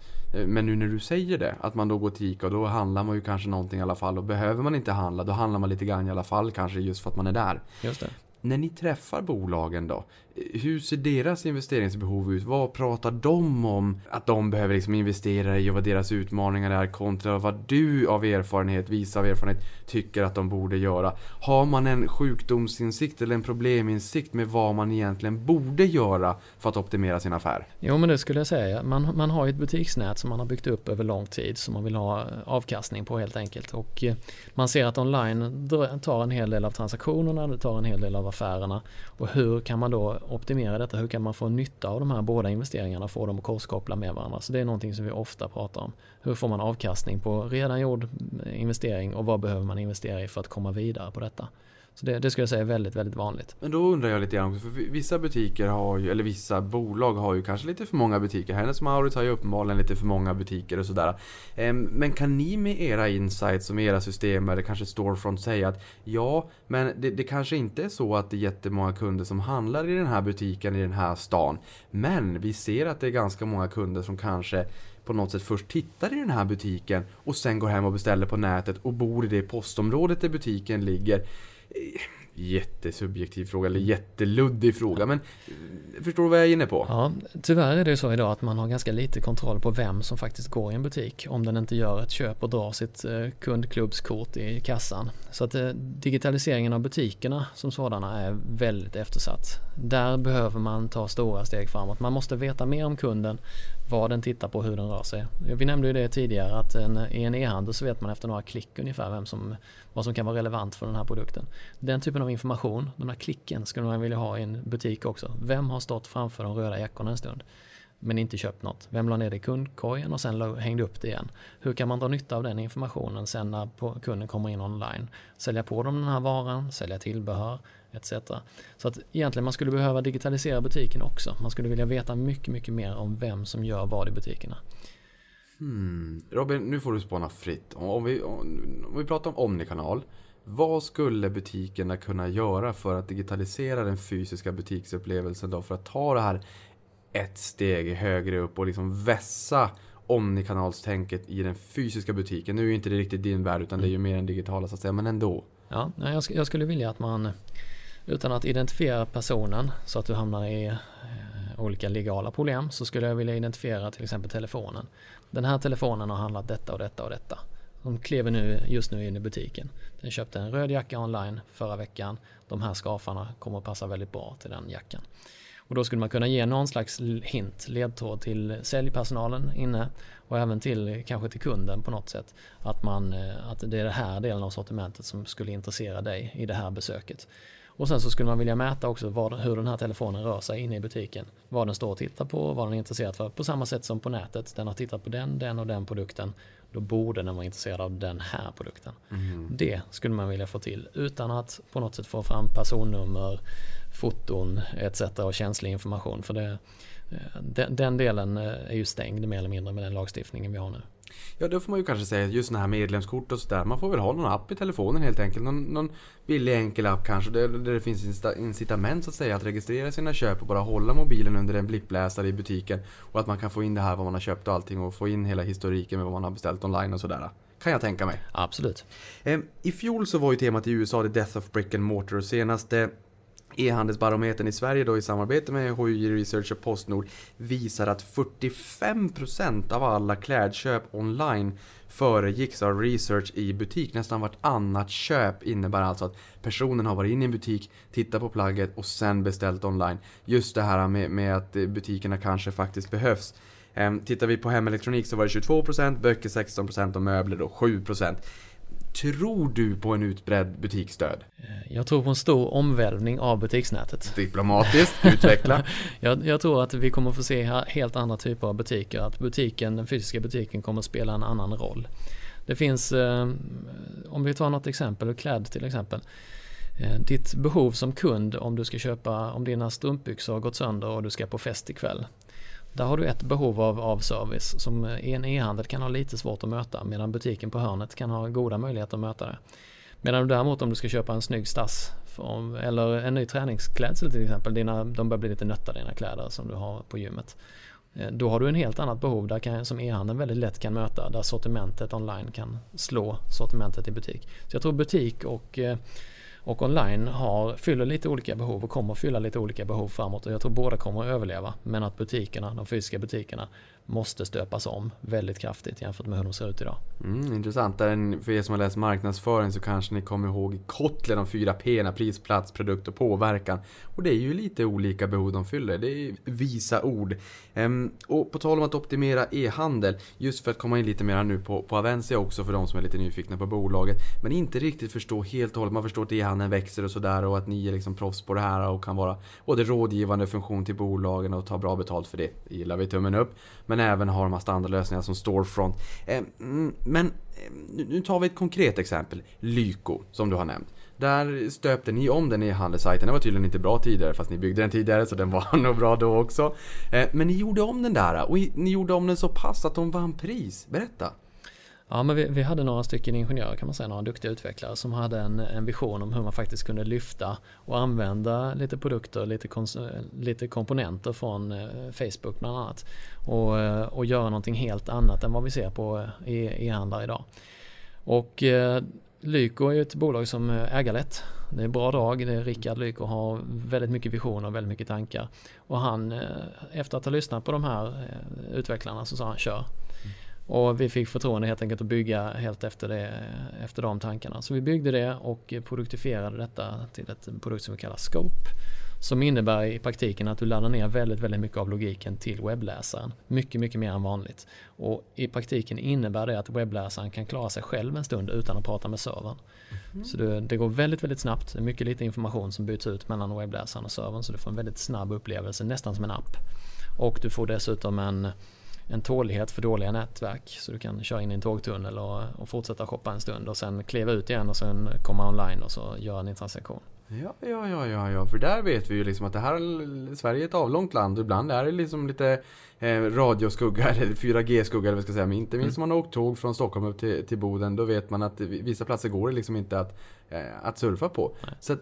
men nu när du säger det, att man då går till ICA och då handlar man ju kanske någonting i alla fall och behöver man inte handla, då handlar man lite grann i alla fall kanske just för att man är där. Just det. När ni träffar bolagen då, hur ser deras investeringsbehov ut? Vad pratar de om att de behöver liksom investera i och vad deras utmaningar är kontra vad du av erfarenhet, visa av erfarenhet, tycker att de borde göra? Har man en sjukdomsinsikt eller en probleminsikt med vad man egentligen borde göra för att optimera sin affär? Jo men det skulle jag säga. Man, man har ju ett butiksnät som man har byggt upp över lång tid som man vill ha eh, avkastning på helt enkelt. Och eh, man ser att online tar en hel del av transaktionerna, det tar en hel del av affärerna. Och hur kan man då optimera detta? Hur kan man få nytta av de här båda investeringarna och få dem att korskoppla med varandra? Så det är någonting som vi ofta pratar om. Hur får man avkastning på redan gjord investering och vad behöver man investera i för att komma vidare på detta? Så det, det skulle jag säga är väldigt, väldigt vanligt. Men då undrar jag lite grann också, för vissa butiker har ju, eller vissa bolag har ju kanske lite för många butiker. Hennes Mauritz har ju uppenbarligen lite för många butiker och sådär. Ehm, men kan ni med era insights och med era system eller kanske storefront säga att ja, men det, det kanske inte är så att det är jättemånga kunder som handlar i den här butiken i den här stan. Men vi ser att det är ganska många kunder som kanske på något sätt först tittar i den här butiken och sen går hem och beställer på nätet och bor i det postområdet där butiken ligger jättesubjektiv fråga, eller jätteluddig fråga, men eh, förstår du vad jag är inne på? Ja, tyvärr är det ju så idag att man har ganska lite kontroll på vem som faktiskt går i en butik om den inte gör ett köp och drar sitt eh, kundklubbskort i kassan. Så att eh, digitaliseringen av butikerna som sådana är väldigt eftersatt. Där behöver man ta stora steg framåt. Man måste veta mer om kunden, vad den tittar på, hur den rör sig. Vi nämnde ju det tidigare att en, i en e-handel så vet man efter några klick ungefär vem som, vad som kan vara relevant för den här produkten. Den typen av information, de här klicken, skulle man vilja ha i en butik också. Vem har stått framför de röda jackorna en stund? men inte köpt något. Vem la ner det i kundkorgen och sen hängde upp det igen? Hur kan man dra nytta av den informationen sen när kunden kommer in online? Sälja på dem den här varan, sälja tillbehör etc. Så att egentligen man skulle behöva digitalisera butiken också. Man skulle vilja veta mycket, mycket mer om vem som gör vad i butikerna. Hmm. Robin, nu får du spana fritt. Om vi, om vi pratar om Omnikanal. Vad skulle butikerna kunna göra för att digitalisera den fysiska butiksupplevelsen då? För att ta det här ett steg högre upp och liksom vässa omnikanalstänket i den fysiska butiken. Nu är ju inte det riktigt din värld utan det är ju mer den digitala så att säga, men ändå. Ja, jag, skulle vilja att man utan att identifiera personen så att du hamnar i eh, olika legala problem så skulle jag vilja identifiera till exempel telefonen. Den här telefonen har handlat detta och detta och detta. De klev nu, just nu in i butiken. Den köpte en röd jacka online förra veckan. De här skafarna kommer att passa väldigt bra till den jackan. Och då skulle man kunna ge någon slags hint, ledtråd till säljpersonalen inne och även till kanske till kunden på något sätt. Att, man, eh, att det är den här delen av sortimentet som skulle intressera dig i det här besöket. Och sen så skulle man vilja mäta också vad, hur den här telefonen rör sig inne i butiken. Vad den står och tittar på, vad den är intresserad för. På samma sätt som på nätet. Den har tittat på den, den och den produkten. Då borde den vara intresserad av den här produkten. Mm. Det skulle man vilja få till utan att på något sätt få fram personnummer, foton etc. och känslig information. För det, eh, den, den delen eh, är ju stängd mer eller mindre med den lagstiftningen vi har nu. Ja, då får man ju kanske säga just sådana här medlemskort och sådär. Man får väl ha någon app i telefonen helt enkelt. Någon, någon billig enkel app kanske där, där det finns incitament så att säga att registrera sina köp och bara hålla mobilen under en blippläsare i butiken. Och att man kan få in det här vad man har köpt och allting och få in hela historiken med vad man har beställt online och sådär. Kan jag tänka mig. Absolut. Ehm, I fjol så var ju temat i USA The Death of Brick and Mortar och senaste E-handelsbarometern i Sverige då i samarbete med HUJ Research och Postnord visar att 45% av alla klädköp online föregicks av research i butik. Nästan vartannat köp innebär alltså att personen har varit inne i en butik, tittat på plagget och sen beställt online. Just det här med, med att butikerna kanske faktiskt behövs. Ehm, tittar vi på hemelektronik så var det 22%, böcker 16% och möbler då 7%. Tror du på en utbredd butiksdöd? Eh, jag tror på en stor omvälvning av butiksnätet. Diplomatiskt, utveckla. *laughs* jag, jag, tror att vi kommer få se helt andra typer av butiker. Att butiken, den fysiska butiken kommer att spela en annan roll. Det finns, eh, om vi tar något exempel, klädd till exempel. Eh, ditt behov som kund om du ska köpa, om dina strumpbyxor har gått sönder och du ska på fest ikväll. Där har du ett behov av, av service som en e-handel kan ha lite svårt att möta medan butiken på hörnet kan ha goda möjligheter att möta det. Medan du däremot om du ska köpa en snygg stass eller en ny träningsklädsel till exempel, dina, de börjar bli lite nötta dina kläder som du har på gymmet. Eh, då har du en helt annat behov där kan, som e-handeln väldigt lätt kan möta, där sortimentet online kan slå sortimentet i butik. Så jag tror butik och eh, och online har, fyller lite olika behov och kommer fylla lite olika behov framåt och jag tror båda kommer att överleva. Men att butikerna, de fysiska butikerna måste stöpas om väldigt kraftigt jämfört med hur de ser ut idag. Mm, intressant. För er som har läst marknadsföring så kanske ni kommer ihåg Kotler, de fyra P, pris, plats, produkt och påverkan. Och det är ju lite olika behov de fyller. Det är visa ord. Ehm, och på tal om att optimera e-handel, just för att komma in lite mer nu på, på Avencia också för de som är lite nyfikna på bolaget. Men inte riktigt förstå helt och hållet. Man förstår att e-handeln växer och sådär och att ni är liksom proffs på det här och kan vara både rådgivande funktion till bolagen och ta bra betalt för det. Det gillar vi tummen upp. Men även har de här standardlösningarna som Storefront. Eh, mm, men eh, nu tar vi ett konkret exempel. Lyko, som du har nämnt. Där stöpte ni om den i handelssajten. Den var tydligen inte bra tidigare fast ni byggde den tidigare så den var *laughs* nog bra då också. Eh, men ni gjorde om den där och ni gjorde om den så pass att de vann pris. Berätta! Ja, men vi, vi, hade några stycken ingenjörer kan man säga, några duktiga utvecklare som hade en, en vision om hur man faktiskt kunde lyfta och använda lite produkter, lite, lite komponenter från eh, Facebook bland annat och, eh, och göra någonting helt annat än vad vi ser på eh, e-handlare idag. Och eh, Lyko är ju ett bolag som eh, äger lätt. Det är bra drag. Det är Rickard Lyko har väldigt mycket visioner och väldigt mycket tankar. Och han, efter att ha lyssnat på de här utvecklarna så sa han kör. Och vi fick förtroende helt enkelt att bygga helt efter, det, efter de tankarna. Så vi byggde det och produktifierade detta till ett produkt som vi kallar Scope. Som innebär i praktiken att du laddar ner väldigt, väldigt mycket av logiken till webbläsaren. Mycket, mycket mer än vanligt. Och i praktiken innebär det att webbläsaren kan klara sig själv en stund utan att prata med servern. Mm. Så det, det, går väldigt, väldigt snabbt. Det är mycket lite information som byts ut mellan webbläsaren och servern. Så du får en väldigt snabb upplevelse, nästan som en app. Och du får dessutom en en tålighet för dåliga nätverk så du kan köra in i en tågtunnel och, och fortsätta shoppa en stund och sen kliva ut igen och sen komma online och så göra din transaktion. Ja, ja, ja, ja, ja, för där vet vi ju liksom att det här Sverige är ett avlångt land och ibland är det liksom lite eh, radioskugga *laughs* eller 4G-skugga eller vad ska säga. Men inte minst mm. om man har åkt tåg från Stockholm upp till, till Boden. Då vet man att vissa platser går det liksom inte att, eh, att surfa på. Nej. Så att,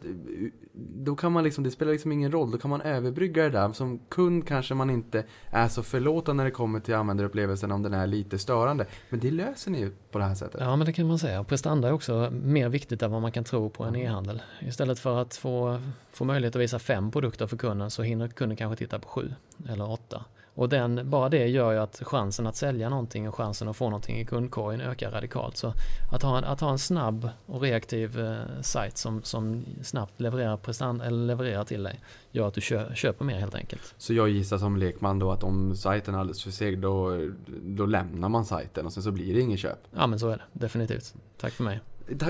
då kan man liksom, det spelar liksom ingen roll. Då kan man överbrygga det där. Som kund kanske man inte är så förlåtande när det kommer till användarupplevelsen om den är lite störande. Men det löser ni ju på det här sättet. Ja, men det kan man säga. Prestanda är också mer viktigt än vad man kan tro på en e-handel. Istället för att få, få möjlighet att visa fem produkter för kunden så hinner kunden kanske titta på sju eller åtta. Och den, bara det gör ju att chansen att sälja någonting och chansen att få någonting i kundkorgen ökar radikalt. Så att ha en, att ha en snabb och reaktiv eh, sajt som, som snabbt levererar, prestant, eller levererar till dig gör att du kö, köper mer helt enkelt. Så jag gissar som lekman då att om sajten är alldeles för seg då, då lämnar man sajten och sen så blir det inget köp? Ja men så är det definitivt. Tack för mig.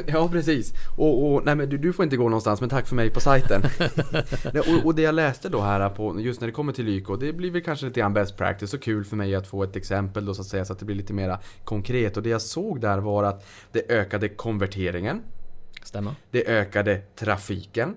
Ja precis. Och, och nej men du, du, får inte gå någonstans men tack för mig på sajten. *laughs* och, och, det jag läste då här på, just när det kommer till Lyko, det blir väl kanske lite grann best practice och kul för mig att få ett exempel då så att säga så att det blir lite mera konkret. Och det jag såg där var att det ökade konverteringen. Stämmer. Det ökade trafiken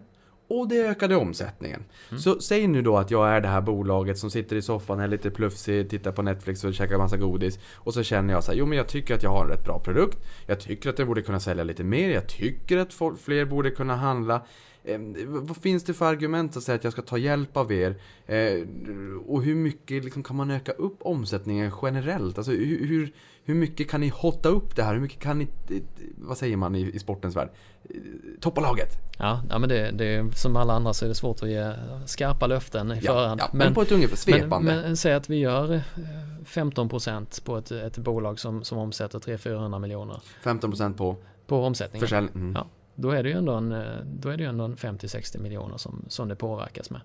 och det ökade omsättningen. Mm. Så säg nu då att jag är det här bolaget som sitter i soffan, är lite plufsig, tittar på Netflix och käkar massa godis. Och så känner jag så här, jo men jag tycker att jag har en rätt bra produkt. Jag tycker att jag borde kunna sälja lite mer. Jag tycker att fler borde kunna handla. Eh, vad finns det för argument att säga att jag ska ta hjälp av er? Eh, och hur mycket liksom, kan man öka upp omsättningen generellt? Alltså hur, hur, hur mycket kan ni hotta upp det här? Hur mycket kan ni, vad säger man i, i sportens värld? Toppa laget? Ja, ja men det, det, som alla andra så är det svårt att ge skarpa löften i ja, förhand. Ja, men, men, på ett ungefär svepande. Men, men säg att vi gör 15% eh, på ett, ett bolag som, som omsätter 300-400 miljoner. 15% på? På omsättningen. Försäljning. Mm. Ja, då är det ju ändå en, eh, då är det ju ändå en 50-60 miljoner som, som det påverkas med.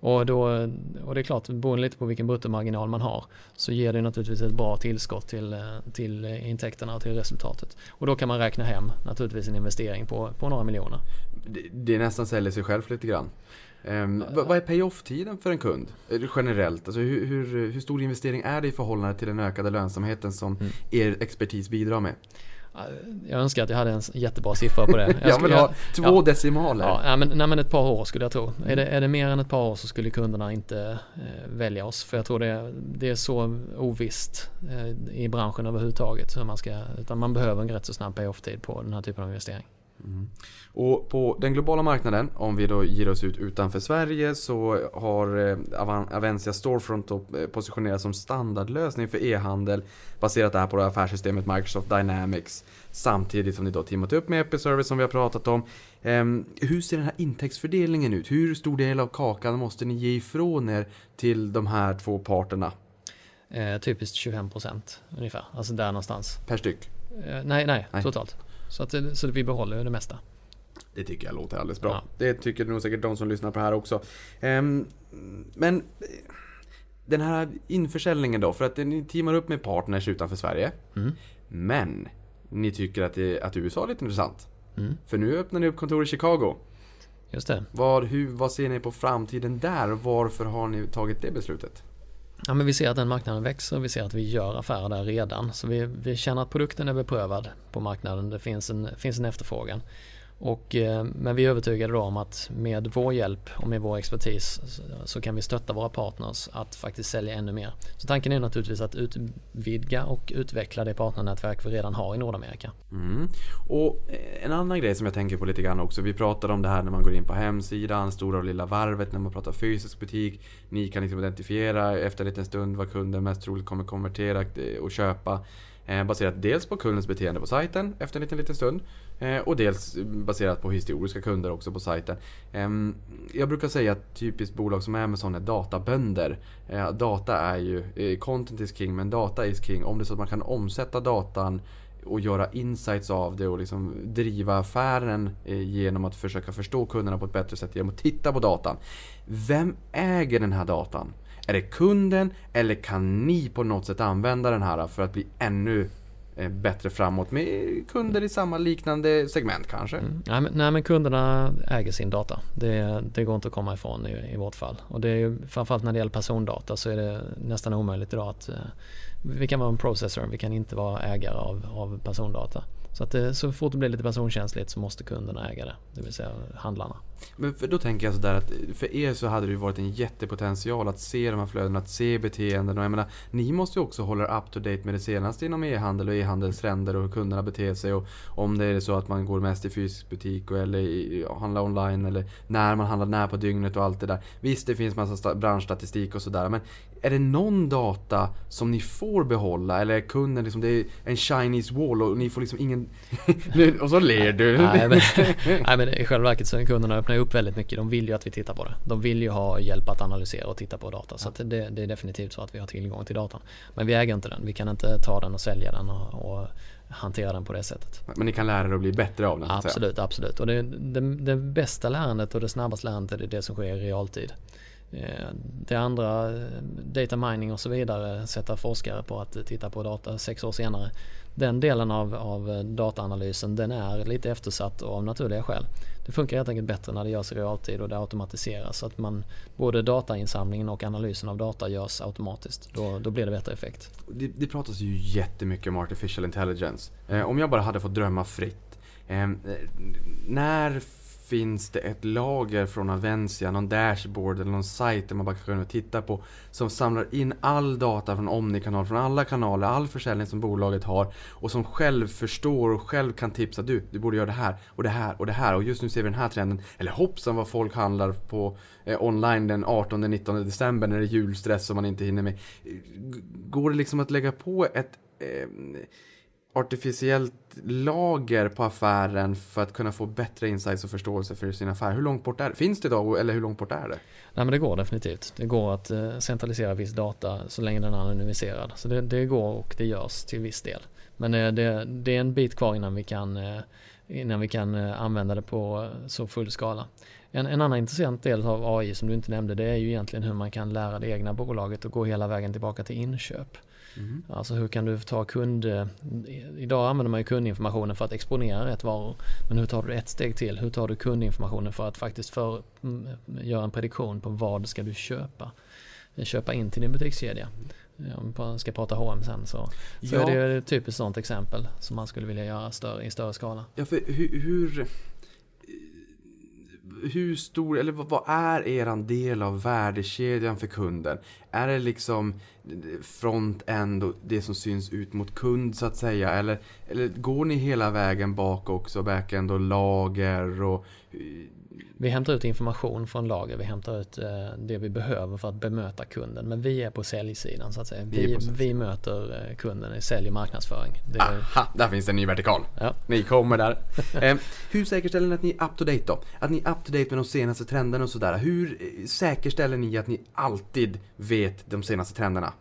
Och, då, och det är klart, beroende lite på vilken bruttomarginal man har så ger det naturligtvis ett bra tillskott till, eh, till intäkterna och till resultatet. Och då kan man räkna hem naturligtvis en investering på, på några miljoner. Det, det nästan säljer sig själv lite grann. Um, vad är pay-off-tiden för en kund? Generellt, alltså hur, hur, hur, stor investering är det i förhållande till den ökade lönsamheten som mm. er expertis bidrar med? Jag önskar att jag hade en jättebra siffra på det. *laughs* Jag, jag vill ha två ja, decimaler. Ja, men, nej, men ett par år skulle jag tro. Mm. Är, det, är det mer än ett par år så skulle kunderna inte eh, välja oss. För jag tror det, det är så ovisst eh, i branschen överhuvudtaget. Så man ska, utan man behöver en rätt så snabb pay-off-tid på den här typen av investering. Mm. Och på den globala marknaden, om vi då ger oss ut utanför Sverige, så har eh, Avencia Storefront eh, positionerats som standardlösning för e-handel baserat det här på det affärssystemet Microsoft Dynamics. Samtidigt som ni då teamat upp med Episervice som vi har pratat om. Ehm, hur ser den här intäktsfördelningen ut? Hur stor del av kakan måste ni ge ifrån er till de här två parterna? Eh, typiskt 25% ungefär, alltså där någonstans. Per styck? Eh, nej, nej, nej, totalt. Så, att, så att vi behåller det mesta. Det tycker jag låter alldeles bra. Ja. Det tycker nog säkert de som lyssnar på det här också. Um, men den här införsäljningen då, för att ni teamar upp med partners utanför Sverige. Mm. Men ni tycker att, det, att USA är lite intressant. Mm. För nu öppnar ni upp kontor i Chicago. Just det. Vad, hur, vad ser ni på framtiden där och varför har ni tagit det beslutet? Ja, men vi ser att den marknaden växer och vi ser att vi gör affärer där redan. Så vi, vi känner att produkten är beprövad på marknaden. Det finns en, finns en efterfrågan. Och, eh, men vi är övertygade om att med vår hjälp och med vår expertis så kan vi stötta våra partners att faktiskt sälja ännu mer. Så tanken är naturligtvis att utvidga och utveckla det partnernätverk vi redan har i Nordamerika. Mm. Och eh, en annan grej som jag tänker på lite grann också. Vi pratade om det här när man går in på hemsidan, stora och lilla varvet, när man pratar fysisk butik. Ni kan liksom identifiera efter en liten stund vad kunden mest troligt kommer konvertera och köpa. Eh, baserat dels på kundens beteende på sajten efter en liten, liten stund. Eh, och dels eh, baserat på historiska kunder också på sajten. Ehm, jag brukar säga att typiskt bolag som Amazon är databönder. Data är ju, content is king men data is king. Om det är så att man kan omsätta datan och göra insights av det och liksom driva affären genom att försöka förstå kunderna på ett bättre sätt genom att titta på datan. Vem äger den här datan? Är det kunden eller kan ni på något sätt använda den här för att bli ännu eh, bättre framåt med kunder i samma liknande segment kanske? Mm. Nej, men, nej men kunderna äger sin data. Det, det går inte att komma ifrån i, i vårt fall. Och det är ju, framförallt när det gäller persondata så är det nästan omöjligt idag att eh, vi kan vara en processor, vi kan inte vara ägare av, av persondata. Så att det, så fort det blir lite personkänsligt så måste kunderna äga det, det vill säga handlarna. Men för då tänker jag sådär att för er så hade det ju varit en jättepotential att se de här flödena, att se beteenden och jag menar, ni måste ju också hålla up to date med det senaste inom e-handel och e-handelstrender och hur kunderna beter sig och om det är så att man går mest i fysisk butik eller i, handlar online eller när man handlar när på dygnet och allt det där. Visst, det finns massa branschstatistik och sådär men är det någon data som ni får behålla eller är kunden liksom, det är en Chinese wall och ni får liksom ingen... *laughs* och så ler du. nej, men, nej men i själva verket så kunderna öppnar upp väldigt mycket. De vill ju att vi tittar på det. De vill ju ha hjälp att analysera och titta på data. Så det, det, är definitivt så att vi har tillgång till datan. Men vi äger inte den. Vi kan inte ta den och sälja den och, och hantera den på det sättet. Men ni kan lära er att bli bättre av den? Absolut, absolut. Och det, det, det bästa lärandet och det snabbaste lärandet är det som sker i realtid. Eh, det andra, data mining och så vidare, sätta forskare på att titta på data sex år senare. Den delen av, av eh, dataanalysen den är lite eftersatt av naturliga skäl. Det funkar helt enkelt bättre när det görs i realtid och det automatiseras. Så att man, både datainsamlingen och analysen av data görs automatiskt. Då, då blir det bättre effekt. Det, det pratas ju jättemycket om artificial intelligence. Eh, om jag bara hade fått drömma fritt. Eh, eh när finns det ett lager från Avencia, någon dashboard eller någon sajt där man bara kan titta på som samlar in all data från Omnikanal, från alla kanaler, all försäljning som bolaget har och som själv förstår och själv kan tipsa du, du borde göra det här och det här och det här och just nu ser vi den här trenden. Eller hoppsan vad folk handlar på eh, online den 18-19 december när det är julstress och man inte hinner med. Går det liksom att lägga på ett eh, artificiellt lager på affären för att kunna få bättre insights och förståelse för sin affär. Hur långt bort är det? Finns det idag eller hur långt bort är det? Nej men det går definitivt. Det går att eh, centralisera viss data så länge den är anonymiserad. Så det, det går och det görs till viss del. Men eh, det, det, är en bit kvar innan vi kan, eh, innan vi kan använda det på så full skala. En, en annan intressant del av AI som du inte nämnde det är ju egentligen hur man kan lära det egna bolaget och gå hela vägen tillbaka till inköp. Mm. Alltså hur kan du ta kund... Idag använder man ju kundinformationen för att exponera rätt varor. Men hur tar du ett steg till? Hur tar du kundinformationen för att faktiskt för, mm, göra en prediktion på vad ska du köpa? Köpa in till din butikskedja. Om man ska prata H&M sen så, så ja. är det ett typiskt sånt exempel som man skulle vilja göra större, i större skala. Ja, för hur, hur hur stor, eller vad är eran del av värdekedjan för kunden? Är det liksom front-end och det som syns ut mot kund så att säga? Eller, eller går ni hela vägen bak också, back-end och lager och eh, vi hämtar ut information från lager, vi hämtar ut eh, det vi behöver för att bemöta kunden. Men vi är på säljsidan så att säga. Vi, vi, vi möter eh, kunden i sälj och marknadsföring. Det Aha, där finns det en ny vertikal. Ja. Ni kommer där. *laughs* eh, hur säkerställer ni att ni är up to date då? Att ni är up to date med de senaste trenderna och sådär. Hur säkerställer ni att ni alltid vet de senaste trenderna?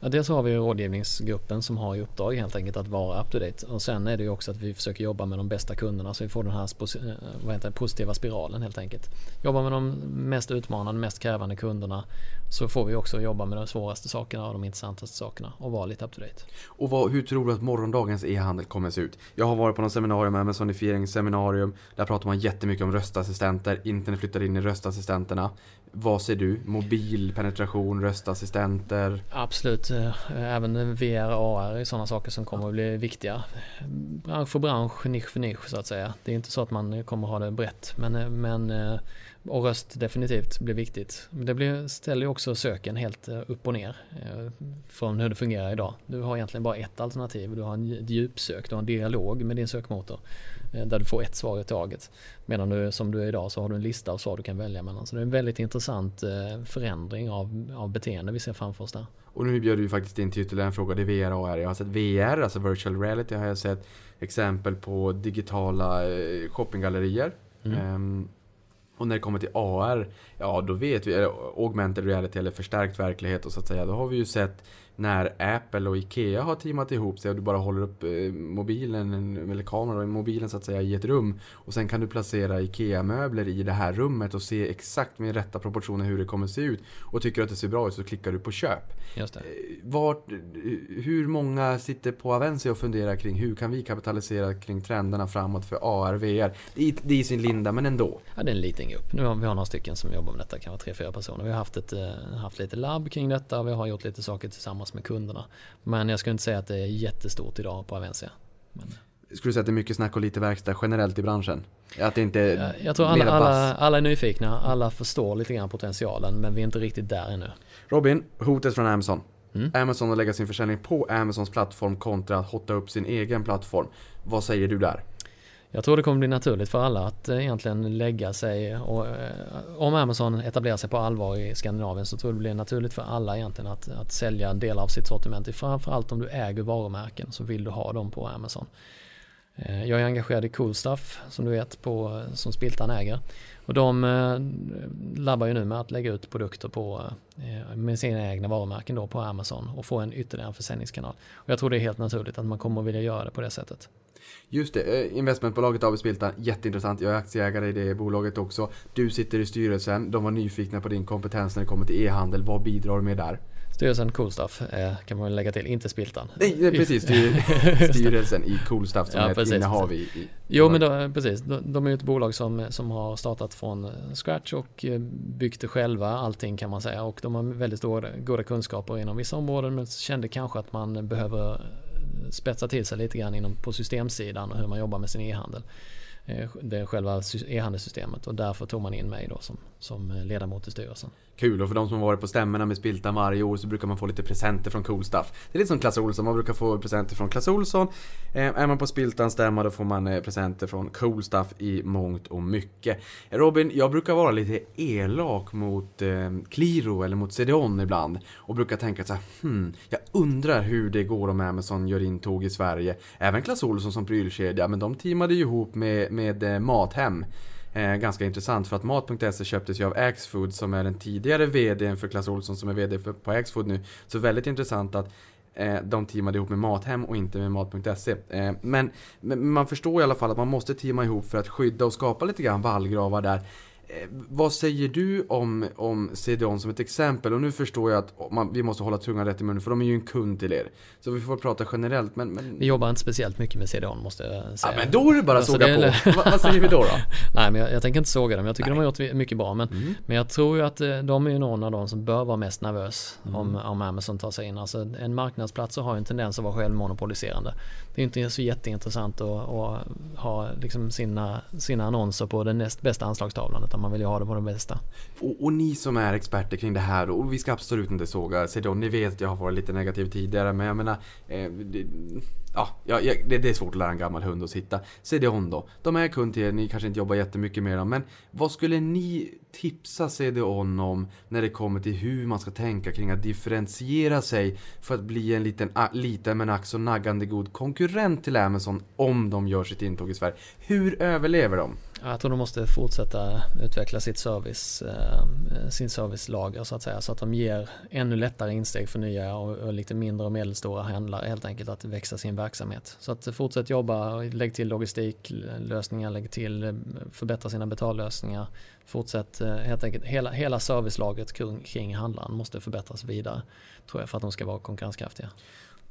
Ja, dels har vi rådgivningsgruppen som har i uppdrag helt enkelt att vara up to date. Och sen är det ju också att vi försöker jobba med de bästa kunderna så vi får den här eh, vad heter det, positiva spiralen helt enkelt. Jobba med de mest utmanande, mest krävande kunderna så får vi också jobba med de svåraste sakerna och de intressantaste sakerna och vara lite up to date. Och vad, hur tror du att morgondagens e-handel kommer att se ut? Jag har varit på något seminarium, Amazonifieringsseminarium. Där pratar man jättemycket om röstassistenter. Internet flyttar in i röstassistenterna. Vad ser du? Mobilpenetration, röstassistenter? Absolut. Eh, även VR och AR är sådana saker som kommer att bli viktiga. Bransch för bransch, nisch för nisch så att säga. Det är inte så att man kommer att ha det brett. Men, eh, men eh, och röst definitivt blir viktigt. Det blir, ställer ju också söken helt upp och ner från hur det fungerar idag. Du har egentligen bara ett alternativ. Du har en djupsök, du har en dialog med din sökmotor. Eh, där du får ett svar i taget. Medan du som du är idag så har du en lista av svar du kan välja mellan. Så det är en väldigt intressant eh, förändring av, av beteende vi ser framför oss där. Och nu bjöd du ju faktiskt in till ytterligare en fråga, det är VR och AR. Jag har sett VR, alltså virtual reality, har jag sett exempel på digitala eh, shoppinggallerier. Mm. Ehm, och när det kommer till AR, ja då vet vi, eller augmented reality eller förstärkt verklighet och så att säga, då har vi ju sett när Apple och Ikea har teamat ihop sig och du bara håller upp eh, mobilen, eller kameran i mobilen så att säga i ett rum. Och sen kan du placera Ikea-möbler i det här rummet och se exakt med rätta proportioner hur det kommer se ut. Och tycker att det ser bra ut så klickar du på köp. Just det. Eh, Vart, hur många sitter på Avensia och funderar kring hur kan vi kapitalisera kring trenderna framåt för AR, VR? Det är, det är i sin linda men ändå. Ja, det är en liten grupp. Nu har vi har några stycken som jobbar med detta, kanske tre, fyra personer. Vi har haft, ett, eh, haft lite labb kring detta och vi har gjort lite saker tillsammans med kunderna. Men jag skulle inte säga att det är jättestort idag på Avencia. Men, Skulle du säga att det är mycket snack och lite verkstad generellt i branschen? Att det inte är jag, jag tror alla, alla, alla är nyfikna, alla förstår lite grann potentialen men vi är inte riktigt där ännu. Robin, hotet från Amazon. Mm. Amazon att lägga sin försäljning på Amazons plattform kontra att hotta upp sin egen plattform. Vad säger du där? Jag tror det kommer bli naturligt för alla att eh, egentligen lägga sig och eh, om Amazon etablerar sig på allvar i Skandinavien så tror jag det blir naturligt för alla egentligen att, att sälja delar av sitt sortiment. Framförallt om du äger varumärken så vill du ha dem på Amazon. Eh, jag är engagerad i Coolstuff som du vet på, som Spiltan äger. Och de labbar ju nu med att lägga ut produkter på, med sina egna varumärken då på Amazon och få en ytterligare försäljningskanal. Och jag tror det är helt naturligt att man kommer att vilja göra det på det sättet. Just det, eh, investmentbolaget AB Spiltan, jätteintressant. Jag är aktieägare i det bolaget också. Du sitter i styrelsen, de var nyfikna på din kompetens när det kommer till e-handel. Vad bidrar du med där? Styrelsen Cool Stuff eh, kan man väl lägga till, inte Spiltan. Nej, precis, styr, *laughs* *laughs* styrelsen i Cool Stuff som Ja, är ett innehav i, i Jo men då, precis, de, de är ju ett bolag som, som har startat från eh, scratch och eh, byggt det själva, allting kan man säga. Och de har väldigt stora, goda kunskaper inom vissa områden men kände kanske att man behöver eh, spetsa till sig lite grann inom, på systemsidan och hur man jobbar med sin e-handel. Eh, det är själva e-handelssystemet och därför tog man in mig då som, som ledamot i styrelsen. Kul, och för de som har varit på stämmorna med Spiltan varje år så brukar man få lite presenter från Cool Stuff. Det är lite som Clas Ohlson, man brukar få presenter från Clas Ohlson. Eh, är man på Spiltans stämma då får man eh, presenter från Cool Stuff i mångt och mycket. Robin, jag brukar vara lite elak mot eh, Qliro eller mot CDON ibland. Och brukar tänka så här, hmm, jag undrar hur det går om Amazon gör intåg i Sverige. Även Clas Ohlson som prylkedja, men de teamade ju ihop med, med eh, Mathem. Eh, ganska intressant för att Mat.se köptes ju av Axfood som är den tidigare VDn för Clas Ohlson som är VD för, på Axfood nu. Så väldigt intressant att eh, de teamade ihop med Mathem och inte med Mat.se. Eh, men, men man förstår i alla fall att man måste teama ihop för att skydda och skapa lite grann vallgravar där. Eh, vad säger du om, om CDON som ett exempel? Och nu förstår jag att man, vi måste hålla tungan rätt i munnen för de är ju en kund till er. Så vi får prata generellt men... men... Vi jobbar inte speciellt mycket med CDON måste jag Ja säga. men då är det bara att Alltså, såga det på. Va, vad säger vi då? då? *laughs* Nej men jag, jag tänker inte såga dem, jag tycker Nej. de har gjort mycket bra. Men, Mm. men jag tror ju att eh, de är ju någon av de som bör vara mest nervös Mm. om, om Amazon tar sig in. Alltså en marknadsplats har ju en tendens att vara självmonopoliserande. Det är inte så jätteintressant att, att ha liksom sina, sina annonser på den näst bästa anslagstavlan utan man vill ju ha det på de bästa. Och, och ni som är experter kring det här, och vi ska absolut inte såga CDON, ni vet att jag har varit lite negativ tidigare men jag menar eh, det, Ja, det, det är svårt att lära en gammal hund att sitta. CDON då, de är kund till er, ni kanske inte jobbar jättemycket med dem men vad skulle ni tipsa CDON om när det kommer till hur man ska tänka kring att differentiera sig för att bli en liten, liten men ack så naggande god konkurrent till Amazon om de gör sitt intåg i Sverige. Hur överlever de? Jag tror de måste fortsätta utveckla sitt service, eh, sin servicelager så att säga. Så att de ger ännu lättare insteg för nya och, lite mindre och medelstora handlare helt enkelt att växa sin verksamhet. Så att fortsätt jobba, lägg till logistiklösningar, lägg till eh, förbättra sina betallösningar. Fortsätt eh, helt enkelt, hela, hela servicelagret kring, kring handlaren måste förbättras vidare. Tror jag för att de ska vara konkurrenskraftiga.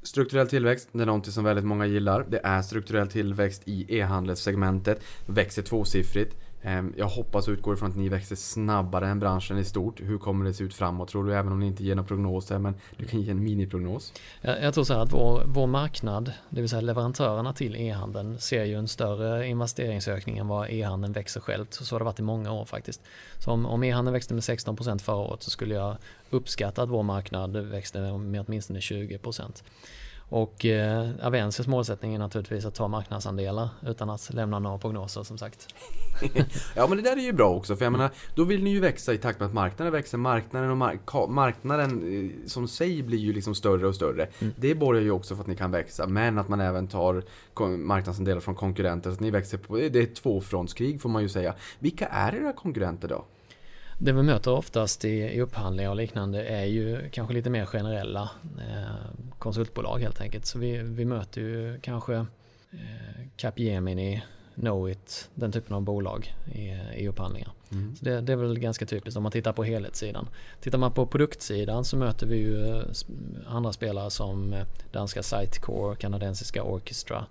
Strukturell tillväxt, det är någonting som väldigt många gillar. Det är strukturell tillväxt i e-handelssegmentet. Växer tvåsiffrigt. Ehm, jag hoppas och utgår ifrån att ni växer snabbare än branschen i stort. Hur kommer det se ut framåt tror du? Även om ni inte ger några prognoser, men du kan ge en miniprognos. Jag, jag tror så här att vår, vår marknad, det vill säga leverantörerna till e-handeln, ser ju en större investeringsökning än vad e-handeln växer självt. Så har det varit i många år faktiskt. Så om, om e-handeln växte med 16% förra året så skulle jag uppskatta att vår marknad växte med åtminstone 20%. Och eh, Avensias målsättning är naturligtvis att ta marknadsandelar utan att lämna några prognoser som sagt. *laughs* ja men det där är ju bra också för jag menar då vill ni ju växa i takt med att marknaden växer. Marknaden och mark marknaden eh, som sig blir ju liksom större och större. Mm. Det borgar ju också för att ni kan växa men att man även tar marknadsandelar från konkurrenter så att ni växer på, det är ett tvåfrontskrig får man ju säga. Vilka är era konkurrenter då? Det vi möter oftast i, i upphandlingar och liknande är ju kanske lite mer generella eh, konsultbolag helt enkelt. Så vi, vi möter ju kanske eh, Capgemini, Knowit, den typen av bolag i, i upphandlingar. Mm. Så det, det, är väl ganska typiskt om man tittar på helhetssidan. Tittar man på produktsidan så möter vi ju eh, andra spelare som eh, danska Sitecore, kanadensiska Orchestra,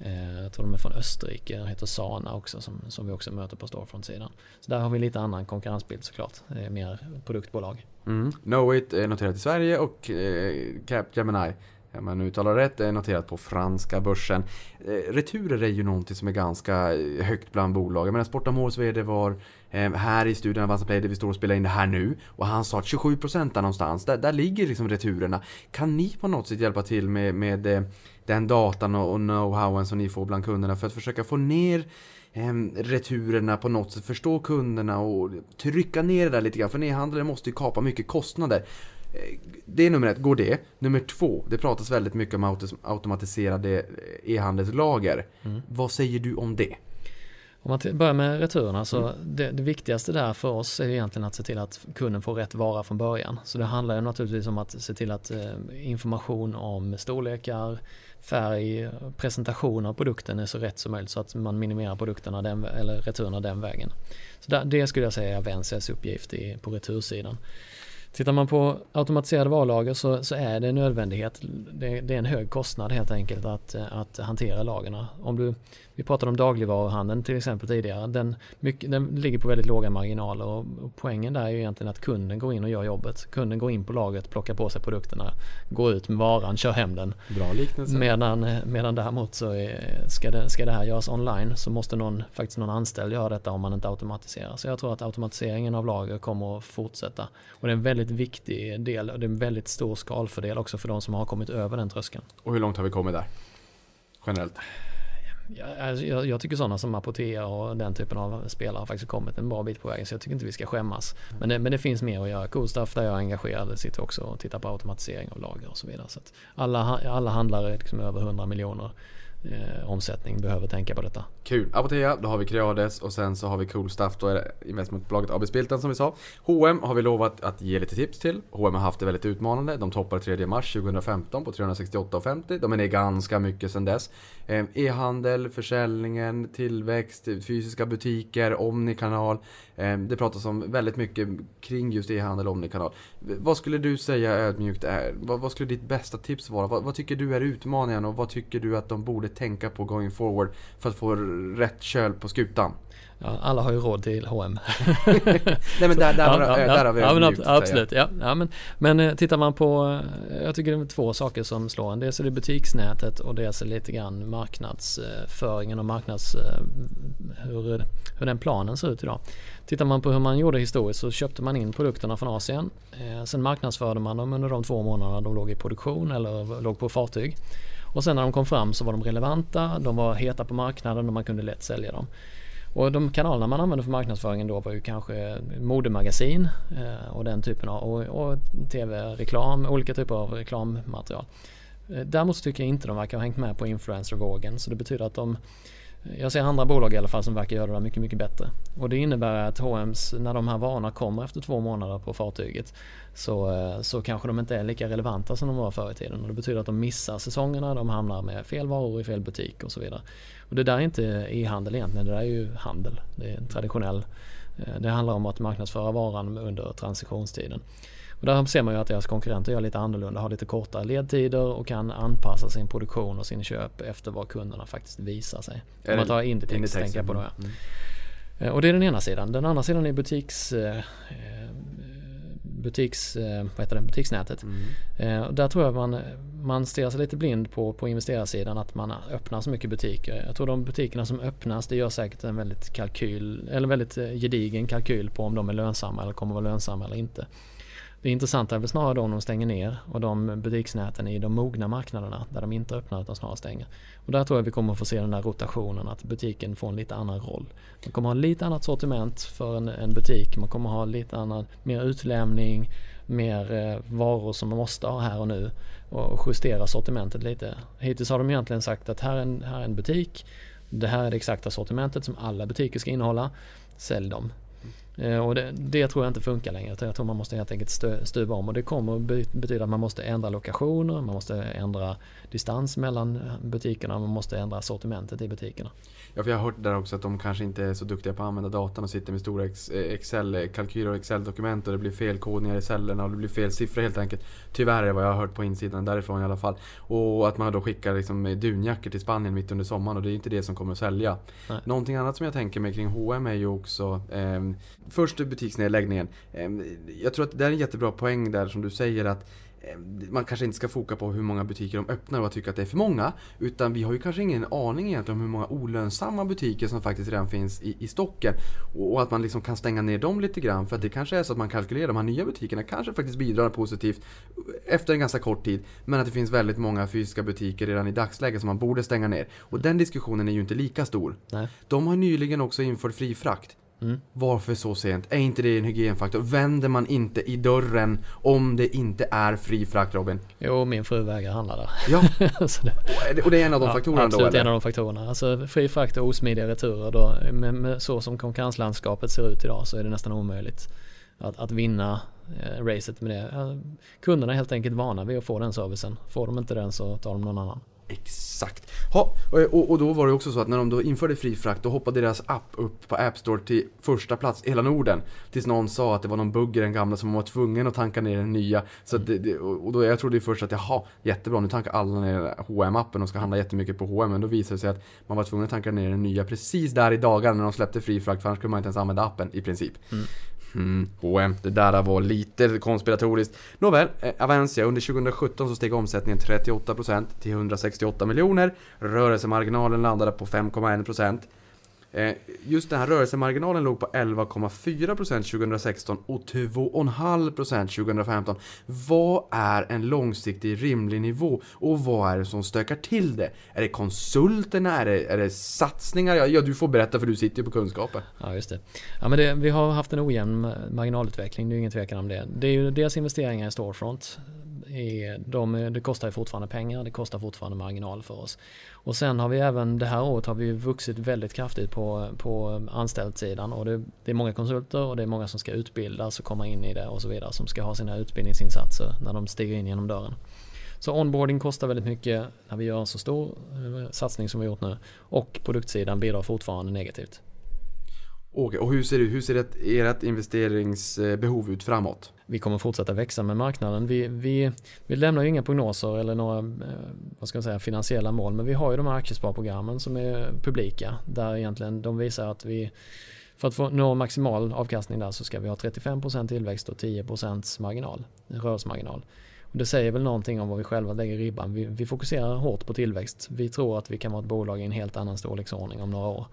Eh, jag tror de är från Österrike, de heter Sana också som, som vi också möter på Storefront-sidan. Så där har vi lite annan konkurrensbild såklart, mer produktbolag. Mm. Knowit är noterat i Sverige och eh, Capgemini om man uttalar rätt, det är noterat på franska börsen. Eh, returer är ju någonting som är ganska eh, högt bland bolag. Jag menar Sportamores VD var eh, här i studion Avanza Play där vi står och spelar in det här nu och han sa att 27% där någonstans, där, där ligger liksom returerna. Kan ni på något sätt hjälpa till med, med den datan och, know-howen som ni får bland kunderna för att försöka få ner returerna på något sätt, förstå kunderna och trycka ner det där lite grann. För e-handlare måste ju kapa mycket kostnader. Eh, det är nummer ett, går det. Nummer två, det pratas väldigt mycket om automatiserade e-handelslager. Mm. Vad säger du om det? Om man börjar med returerna så mm. det, det, viktigaste där för oss är egentligen att se till att kunden får rätt vara från början. Så det handlar ju naturligtvis om att se till att eh, information om storlekar, färg, presentation av produkten är så rätt som möjligt så att man minimerar produkterna den, eller returerna den vägen. Så där, det skulle jag säga är Vensias uppgift i, på retursidan. Tittar man på automatiserade varulager så, så är det en nödvändighet. Det, det, är en hög kostnad helt enkelt att, att hantera lagerna. Om du, vi pratade om dagligvaruhandeln till exempel tidigare. Den, mycket, den ligger på väldigt låga marginaler och, och poängen där är ju egentligen att kunden går in och gör jobbet. Kunden går in på lagret, plockar på sig produkterna, går ut med varan, kör hem den. Bra liknelse. Medan, medan däremot så är, ska, det, ska det här göras online så måste någon, faktiskt någon anställd göra detta om man inte automatiserar. Så jag tror att automatiseringen av lager kommer att fortsätta. Och det är en väldigt viktig del och det är en väldigt stor skalfördel också för de som har kommit över den tröskeln. Och hur långt har vi kommit där? Generellt? Alltså, jag, jag, tycker sådana som Apotea och den typen av spelare har faktiskt kommit en bra bit på vägen så jag tycker inte vi ska skämmas. Men det, men det finns mer att göra. Coolstuff där jag är engagerad sitter också och tittar på automatisering av lager och så vidare. Så alla, alla handlare liksom över 100 miljoner eh, omsättning behöver tänka på detta. Kul! Apotea, då har vi Creades och sen så har vi Cool Stuff, då är det investmentbolaget AB Spiltan som vi sa. H&M har vi lovat att ge lite tips till. H&M har haft det väldigt utmanande. De toppade 3 mars 2015 på 368,50. De är ner ganska mycket sedan dess. Eh, e-handel, försäljningen, tillväxt, fysiska butiker, Omnikanal. Eh, det pratas om väldigt mycket kring just e-handel och Omnikanal. Vad skulle du säga ödmjukt är, vad, skulle ditt bästa tips vara? Vad, vad tycker du är utmaningen och vad tycker du att de borde tänka på going forward för att få rätt köl på skutan? Ja, alla har ju råd till H&M. *laughs* *laughs* Nej men där, där, ja, där, ja, där har vi ja, mjukt, Absolut, ja. ja men, men eh, tittar man på, eh, jag tycker det är två saker som slår en. Dels är det butiksnätet och dels är det lite grann marknadsföringen och marknads, eh, hur, hur den planen ser ut idag. Tittar man på hur man gjorde historiskt så köpte man in produkterna från Asien. Sen marknadsförde man dem under de två månaderna de låg i produktion eller låg på fartyg. Och sen när de kom fram så var de relevanta, de var heta på marknaden och man kunde lätt sälja dem. Och de kanalerna man använde för marknadsföringen då var ju kanske modemagasin eh, och den typen av och, och tv-reklam, olika typer av reklammaterial. Eh, däremot däremot tycker jag inte de verkar ha hängt med på influencervågen så det betyder att de jag ser andra bolag i alla fall som verkar göra det mycket, mycket bättre. Och det innebär att H&M's, när de här varorna kommer efter två månader på fartyget så, eh, så kanske de inte är lika relevanta som de var förr i tiden. Och det betyder att de missar säsongerna, de hamnar med fel varor i fel butik och så vidare. Och det där är inte e-handel egentligen, det där är ju handel. Det är traditionell. Eh, det handlar om att marknadsföra varan under transitionstiden. Och där ser man ju att deras konkurrenter gör lite annorlunda, har lite kortare ledtider och kan anpassa sin produktion och sin köp efter vad kunderna faktiskt visar sig. Om man tar Inditex, Inditex tänker på då ja. Mm. Eh, och det är den ena sidan. Den andra sidan är butiks eh, butiks, vad heter det, butiksnätet. Mm. där tror jag man, man stirrar sig lite blind på, på investerarsidan att man öppnar så mycket butiker. Jag tror de butikerna som öppnas det gör säkert en väldigt kalkyl eller väldigt gedigen kalkyl på om de är lönsamma eller kommer vara lönsamma eller inte. Det intressanta är väl snarare då om de stänger ner och de butiksnäten i de mogna marknaderna där de inte öppnar utan snarare stänger. Och där tror jag vi kommer få se den där rotationen att butiken får en lite annan roll. Man kommer ha lite annat sortiment för en, en butik, man kommer ha lite annan, mer utlämning, mer eh, varor som man måste ha här och nu och justera sortimentet lite. Hittills har de egentligen sagt att här är en, här är en butik, det här är det exakta sortimentet som alla butiker ska innehålla, sälj dem. Eh, och det, det, tror jag inte funkar längre. Jag tror man måste helt enkelt stö, stuva om och det kommer betyda att man måste ändra lokationer, man måste ändra distans mellan butikerna, man måste ändra sortimentet i butikerna. Ja, för jag har hört där också att de kanske inte är så duktiga på att använda datan och sitter med stora Excel-kalkyler och Excel-dokument och det blir fel kodningar i cellerna och det blir fel siffror helt enkelt. Tyvärr är vad jag har hört på insidan därifrån i alla fall. Och att man då skickar liksom dunjackor till Spanien mitt under sommaren och det är inte det som kommer att sälja. Nej. Någonting annat som jag tänker mig kring H&M är ju också eh, Först butiksnedläggningen. Jag tror att det är en jättebra poäng där som du säger att man kanske inte ska foka på hur många butiker de öppnar och tycka att det är för många. Utan vi har ju kanske ingen aning egentligen om hur många olönsamma butiker som faktiskt redan finns i, i stocken. Och, och, att man liksom kan stänga ner dem lite grann. För att det kanske är så att man kalkylerar de här nya butikerna kanske faktiskt bidrar positivt efter en ganska kort tid. Men att det finns väldigt många fysiska butiker redan i dagsläget som man borde stänga ner. Och den diskussionen är ju inte lika stor. Nej. De har nyligen också infört fri frakt. Mm. Varför så sent? Är inte det en hygienfaktor? Vänder man inte i dörren om det inte är fri frakt Robin? Jo, min fru vägrar handla där. Ja, *laughs* det, och det är en av de ja, faktorerna absolut då? Absolut, en av de faktorerna. Alltså fri frakt och osmidiga returer då. Med, med, så som konkurrenslandskapet ser ut idag så är det nästan omöjligt att, att vinna eh, racet med det. Ja, kunderna är helt enkelt vana vid att få den servicen. Får de inte den så tar de någon annan. Exakt. Ha, och, och, då var det också så att när de då införde fri frakt då hoppade deras app upp på App Store till första plats i hela Norden. Tills någon sa att det var någon bugg i den gamla som var tvungen att tanka ner den nya. Så det, det, och då jag trodde ju först att jaha, jättebra nu tankar alla ner hm appen och ska handla jättemycket på H&M Men då visade det sig att man var tvungen att tanka ner den nya precis där i dagarna när de släppte fri frakt. För annars kunde man inte ens använda appen i princip. Mm. Mm, H&M, det där var lite konspiratoriskt. Nåväl, eh, under 2017 så steg omsättningen 38% till 168 miljoner. Rörelsemarginalen landade på 5,1%. Eh, just den här rörelsemarginalen låg på 11,4% 2016 och 2,5% 2015. Vad är en långsiktig rimlig nivå och vad är det som stökar till det? Är det konsulterna? Är det, är det satsningar? Ja, ja, du får berätta för du sitter ju på kunskapen. Ja, just det. Ja, men det, vi har haft en ojämn marginalutveckling, det är ingen tvekan om det. Det är ju dels investeringar i Storefront är, de, det kostar ju fortfarande pengar, det kostar fortfarande marginal för oss. Och sen har vi även, det här året har vi vuxit väldigt kraftigt på, på anställningssidan och det, det, är många konsulter och det är många som ska utbildas och komma in i det och så vidare som ska ha sina utbildningsinsatser när de stiger in genom dörren. Så onboarding kostar väldigt mycket när vi gör en så stor eh, satsning som vi har gjort nu och produktsidan bidrar fortfarande negativt. Okej, och hur ser, det, hur ser ert, ert investeringsbehov eh, ut framåt? Vi kommer fortsätta växa med marknaden. Vi, vi, vi lämnar ju inga prognoser eller några eh, vad ska man säga, finansiella mål men vi har ju de här aktiesparprogrammen som är publika där egentligen de visar att vi för att få nå maximal avkastning där så ska vi ha 35% tillväxt och 10% marginal, rörelsemarginal. Och det säger väl någonting om vad vi själva lägger ribban. Vi, vi fokuserar hårt på tillväxt. Vi tror att vi kan vara ett bolag i en helt annan storleksordning om några år.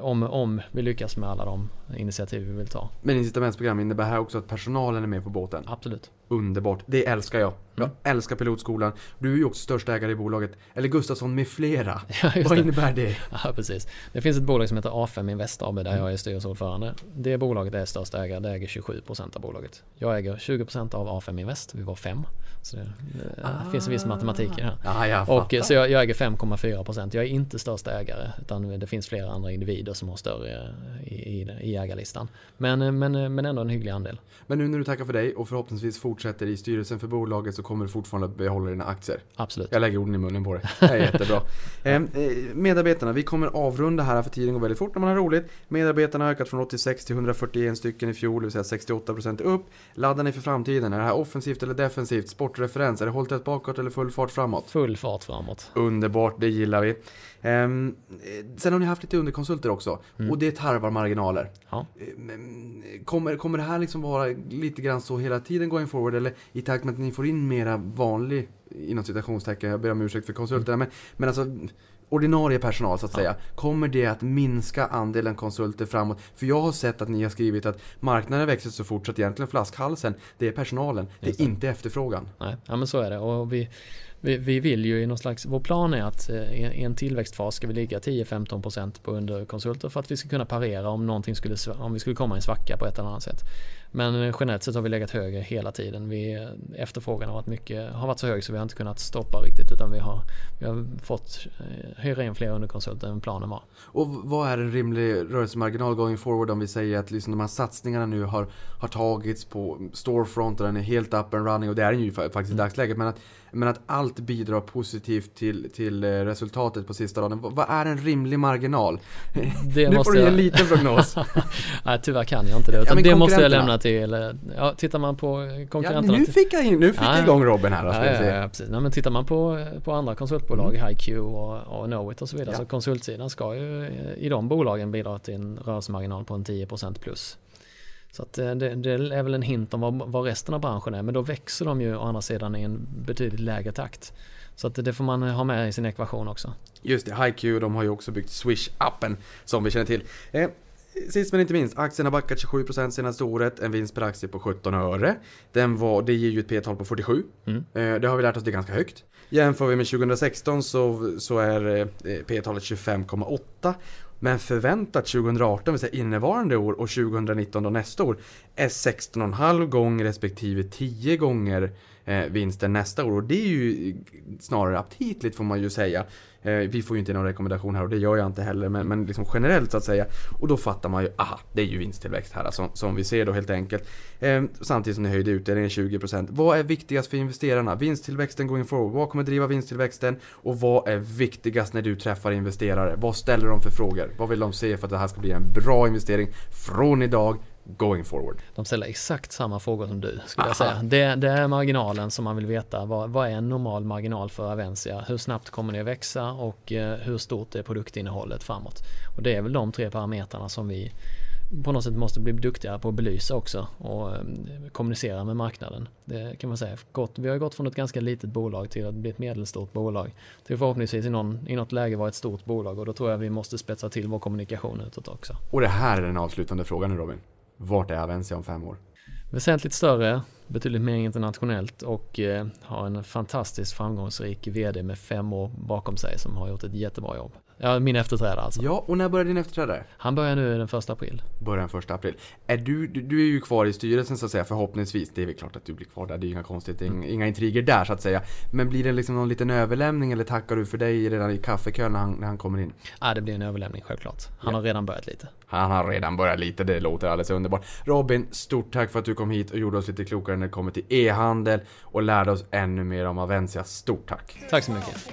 Om, om vi lyckas med alla de initiativ vi vill ta. Men incitamentsprogram innebär här också att personalen är med på båten? Absolut. Underbart, det älskar jag. Jag mm. älskar pilotskolan. Du är ju också största ägare i bolaget. Eller Gustafsson med flera. *laughs* Ja, Vad innebär det? *laughs* Ja, precis. Det finns ett bolag som heter A5 Invest AB där jag är styrelseordförande. Det bolaget är största ägare, det äger 27% av bolaget. Jag äger 20% av A5 Invest, vi var fem. Så det, ah. finns en viss matematik i det här. Ah, jag och, så jag, jag äger 5,4%. Jag är inte största ägare utan det finns flera andra individer som har större i, i, i ägarlistan. Men, men, men ändå en hygglig andel. Men nu när du tackar för dig och förhoppningsvis fortsätter i styrelsen för bolaget så kommer du fortfarande behålla dina aktier. Absolut. Jag lägger orden i munnen på dig. *laughs* Det är jättebra. Ehm, eh, medarbetarna, vi kommer avrunda här för tiden går väldigt fort när man har roligt. Medarbetarna har ökat från 86 till 141 stycken i fjol, det vill säga 68% upp. Laddar ni för framtiden? Är det här offensivt eller defensivt? Sportreferens, är det hållt bakåt eller full fart framåt? Full fart framåt. Underbart, det gillar vi. Um, sen har ni haft lite underkonsulter också mm. och det tarvar marginaler. Ja. Um, kommer, kommer det här liksom vara lite grann så hela tiden going forward eller i takt med att ni får in mera vanlig, inom citationstecken, jag ber om ursäkt för konsulterna, men, men alltså ordinarie personal så att säga. Kommer det att minska andelen konsulter framåt? För jag har sett att ni har skrivit att marknaden växer så fort så att egentligen flashalsen, det är personalen. Det är inte efterfrågan. Nej, ja men så är det. Och vi, vi, vi vill ju i någon slags, vår plan är att eh, i en tillväxtfas ska vi ligga 10-15% på underkonsulter för att vi ska kunna parera om någonting skulle, om vi skulle komma i en svacka på ett eller annat sätt. Men eh, generellt sett har vi legat högre hela tiden. Vi, eh, efterfrågan har varit, mycket, har varit så hög så vi har inte kunnat stoppa riktigt utan vi har, vi har fått hyra in fler underkonsulter än planen var. Och vad är en rimlig rörelsemarginal going forward om vi säger att liksom de här satsningarna nu har, har tagits på storefront och den är helt up and running och det är den ju fa- faktiskt i dagsläget. Men att, men att allt bidrar positivt till, till eh, resultatet på sista raden. Vad, vad är en rimlig marginal? Det *laughs* nu måste får du ge jag- en liten prognos. *laughs* Nej tyvärr kan jag inte det. Utan men det måste jag konkurrenterna. lämna till, eh, ja tittar man på eh, ja, konkurrenterna. nu fick jag, in, nu fick Ja, jag igång Robin här. Ja, ja, ja, precis. Nej, men tittar man på, på andra konsultbolag, HiQ och, och Knowit och så vidare, Ja. så konsultsidan ska ju eh, i de bolagen bidra till en rörelsemarginal på en 10% plus. Så att eh, det, det är väl en hint om vad, vad resten av branschen är, men då växer de ju å andra sidan i en betydligt lägre takt. Så att det får man ha med i sin ekvation också. Just det, HiQ de har ju också byggt Swish-appen som vi känner till. Eh, sist men inte minst, aktien har backat 27% senaste året, en vinst per aktie på 17 öre. Den var, det ger ju ett P-tal på 47. Mm. Eh, det har vi lärt oss, det är ganska högt. Jämför vi med 2016 så, så är eh, P-talet 25,8. Men förväntat 2018, vill säga innevarande år och 2019 och nästa år är 16,5 gånger respektive 10 gånger Eh, vinsten nästa år. Och det är ju snarare aptitligt får man ju säga. Eh, vi får ju inte någon rekommendation här och det gör jag inte heller, men, men liksom generellt så att säga. Och då fattar man ju, aha, det är ju vinsttillväxt här alltså, som vi ser då helt enkelt. Eh, samtidigt som ni höjde utdelningen 20%. Vad är viktigast för investerarna? Vinsttillväxten going forward. Vad kommer driva vinsttillväxten? Och vad är viktigast när du träffar investerare? Vad ställer de för frågor? Vad vill de se för att det här ska bli en bra investering från idag going forward? De ställer exakt samma frågor som du skulle Aha. jag säga. Det, det är marginalen som man vill veta. Vad, vad är en normal marginal för Avensia? Hur snabbt kommer det att växa och eh, hur stort är produktinnehållet framåt? Och det är väl de tre parametrarna som vi på något sätt måste bli duktigare på att belysa också och eh, kommunicera med marknaden. Det kan man säga. Vi har gått från ett ganska litet bolag till att bli ett medelstort bolag. Till förhoppningsvis i, någon, i något läge vara ett stort bolag och då tror jag vi måste spetsa till vår kommunikation utåt också. Och det här är den avslutande frågan nu Robin. Vart är Avencia om fem år? Väsentligt större, betydligt mer internationellt och eh, har en fantastiskt framgångsrik VD med fem år bakom sig som har gjort ett jättebra jobb. Ja, min efterträdare alltså. Ja, och när börjar din efterträdare? Han börjar nu den första april. Början första april. Är du, du, du är ju kvar i styrelsen så att säga förhoppningsvis. Det är väl klart att du blir kvar där, det är ju inga konstigt, inga, inga intriger där så att säga. Men blir det liksom någon liten överlämning eller tackar du för dig redan i kaffekön när han, när han kommer in? Ja, det blir en överlämning självklart. Han Ja. har redan börjat lite. Han har redan börjat lite, det låter alldeles underbart. Robin, stort tack för att du kom hit och gjorde oss lite klokare när det kommer till e-handel och lärde oss ännu mer om Avencia. Stort tack! Tack så mycket.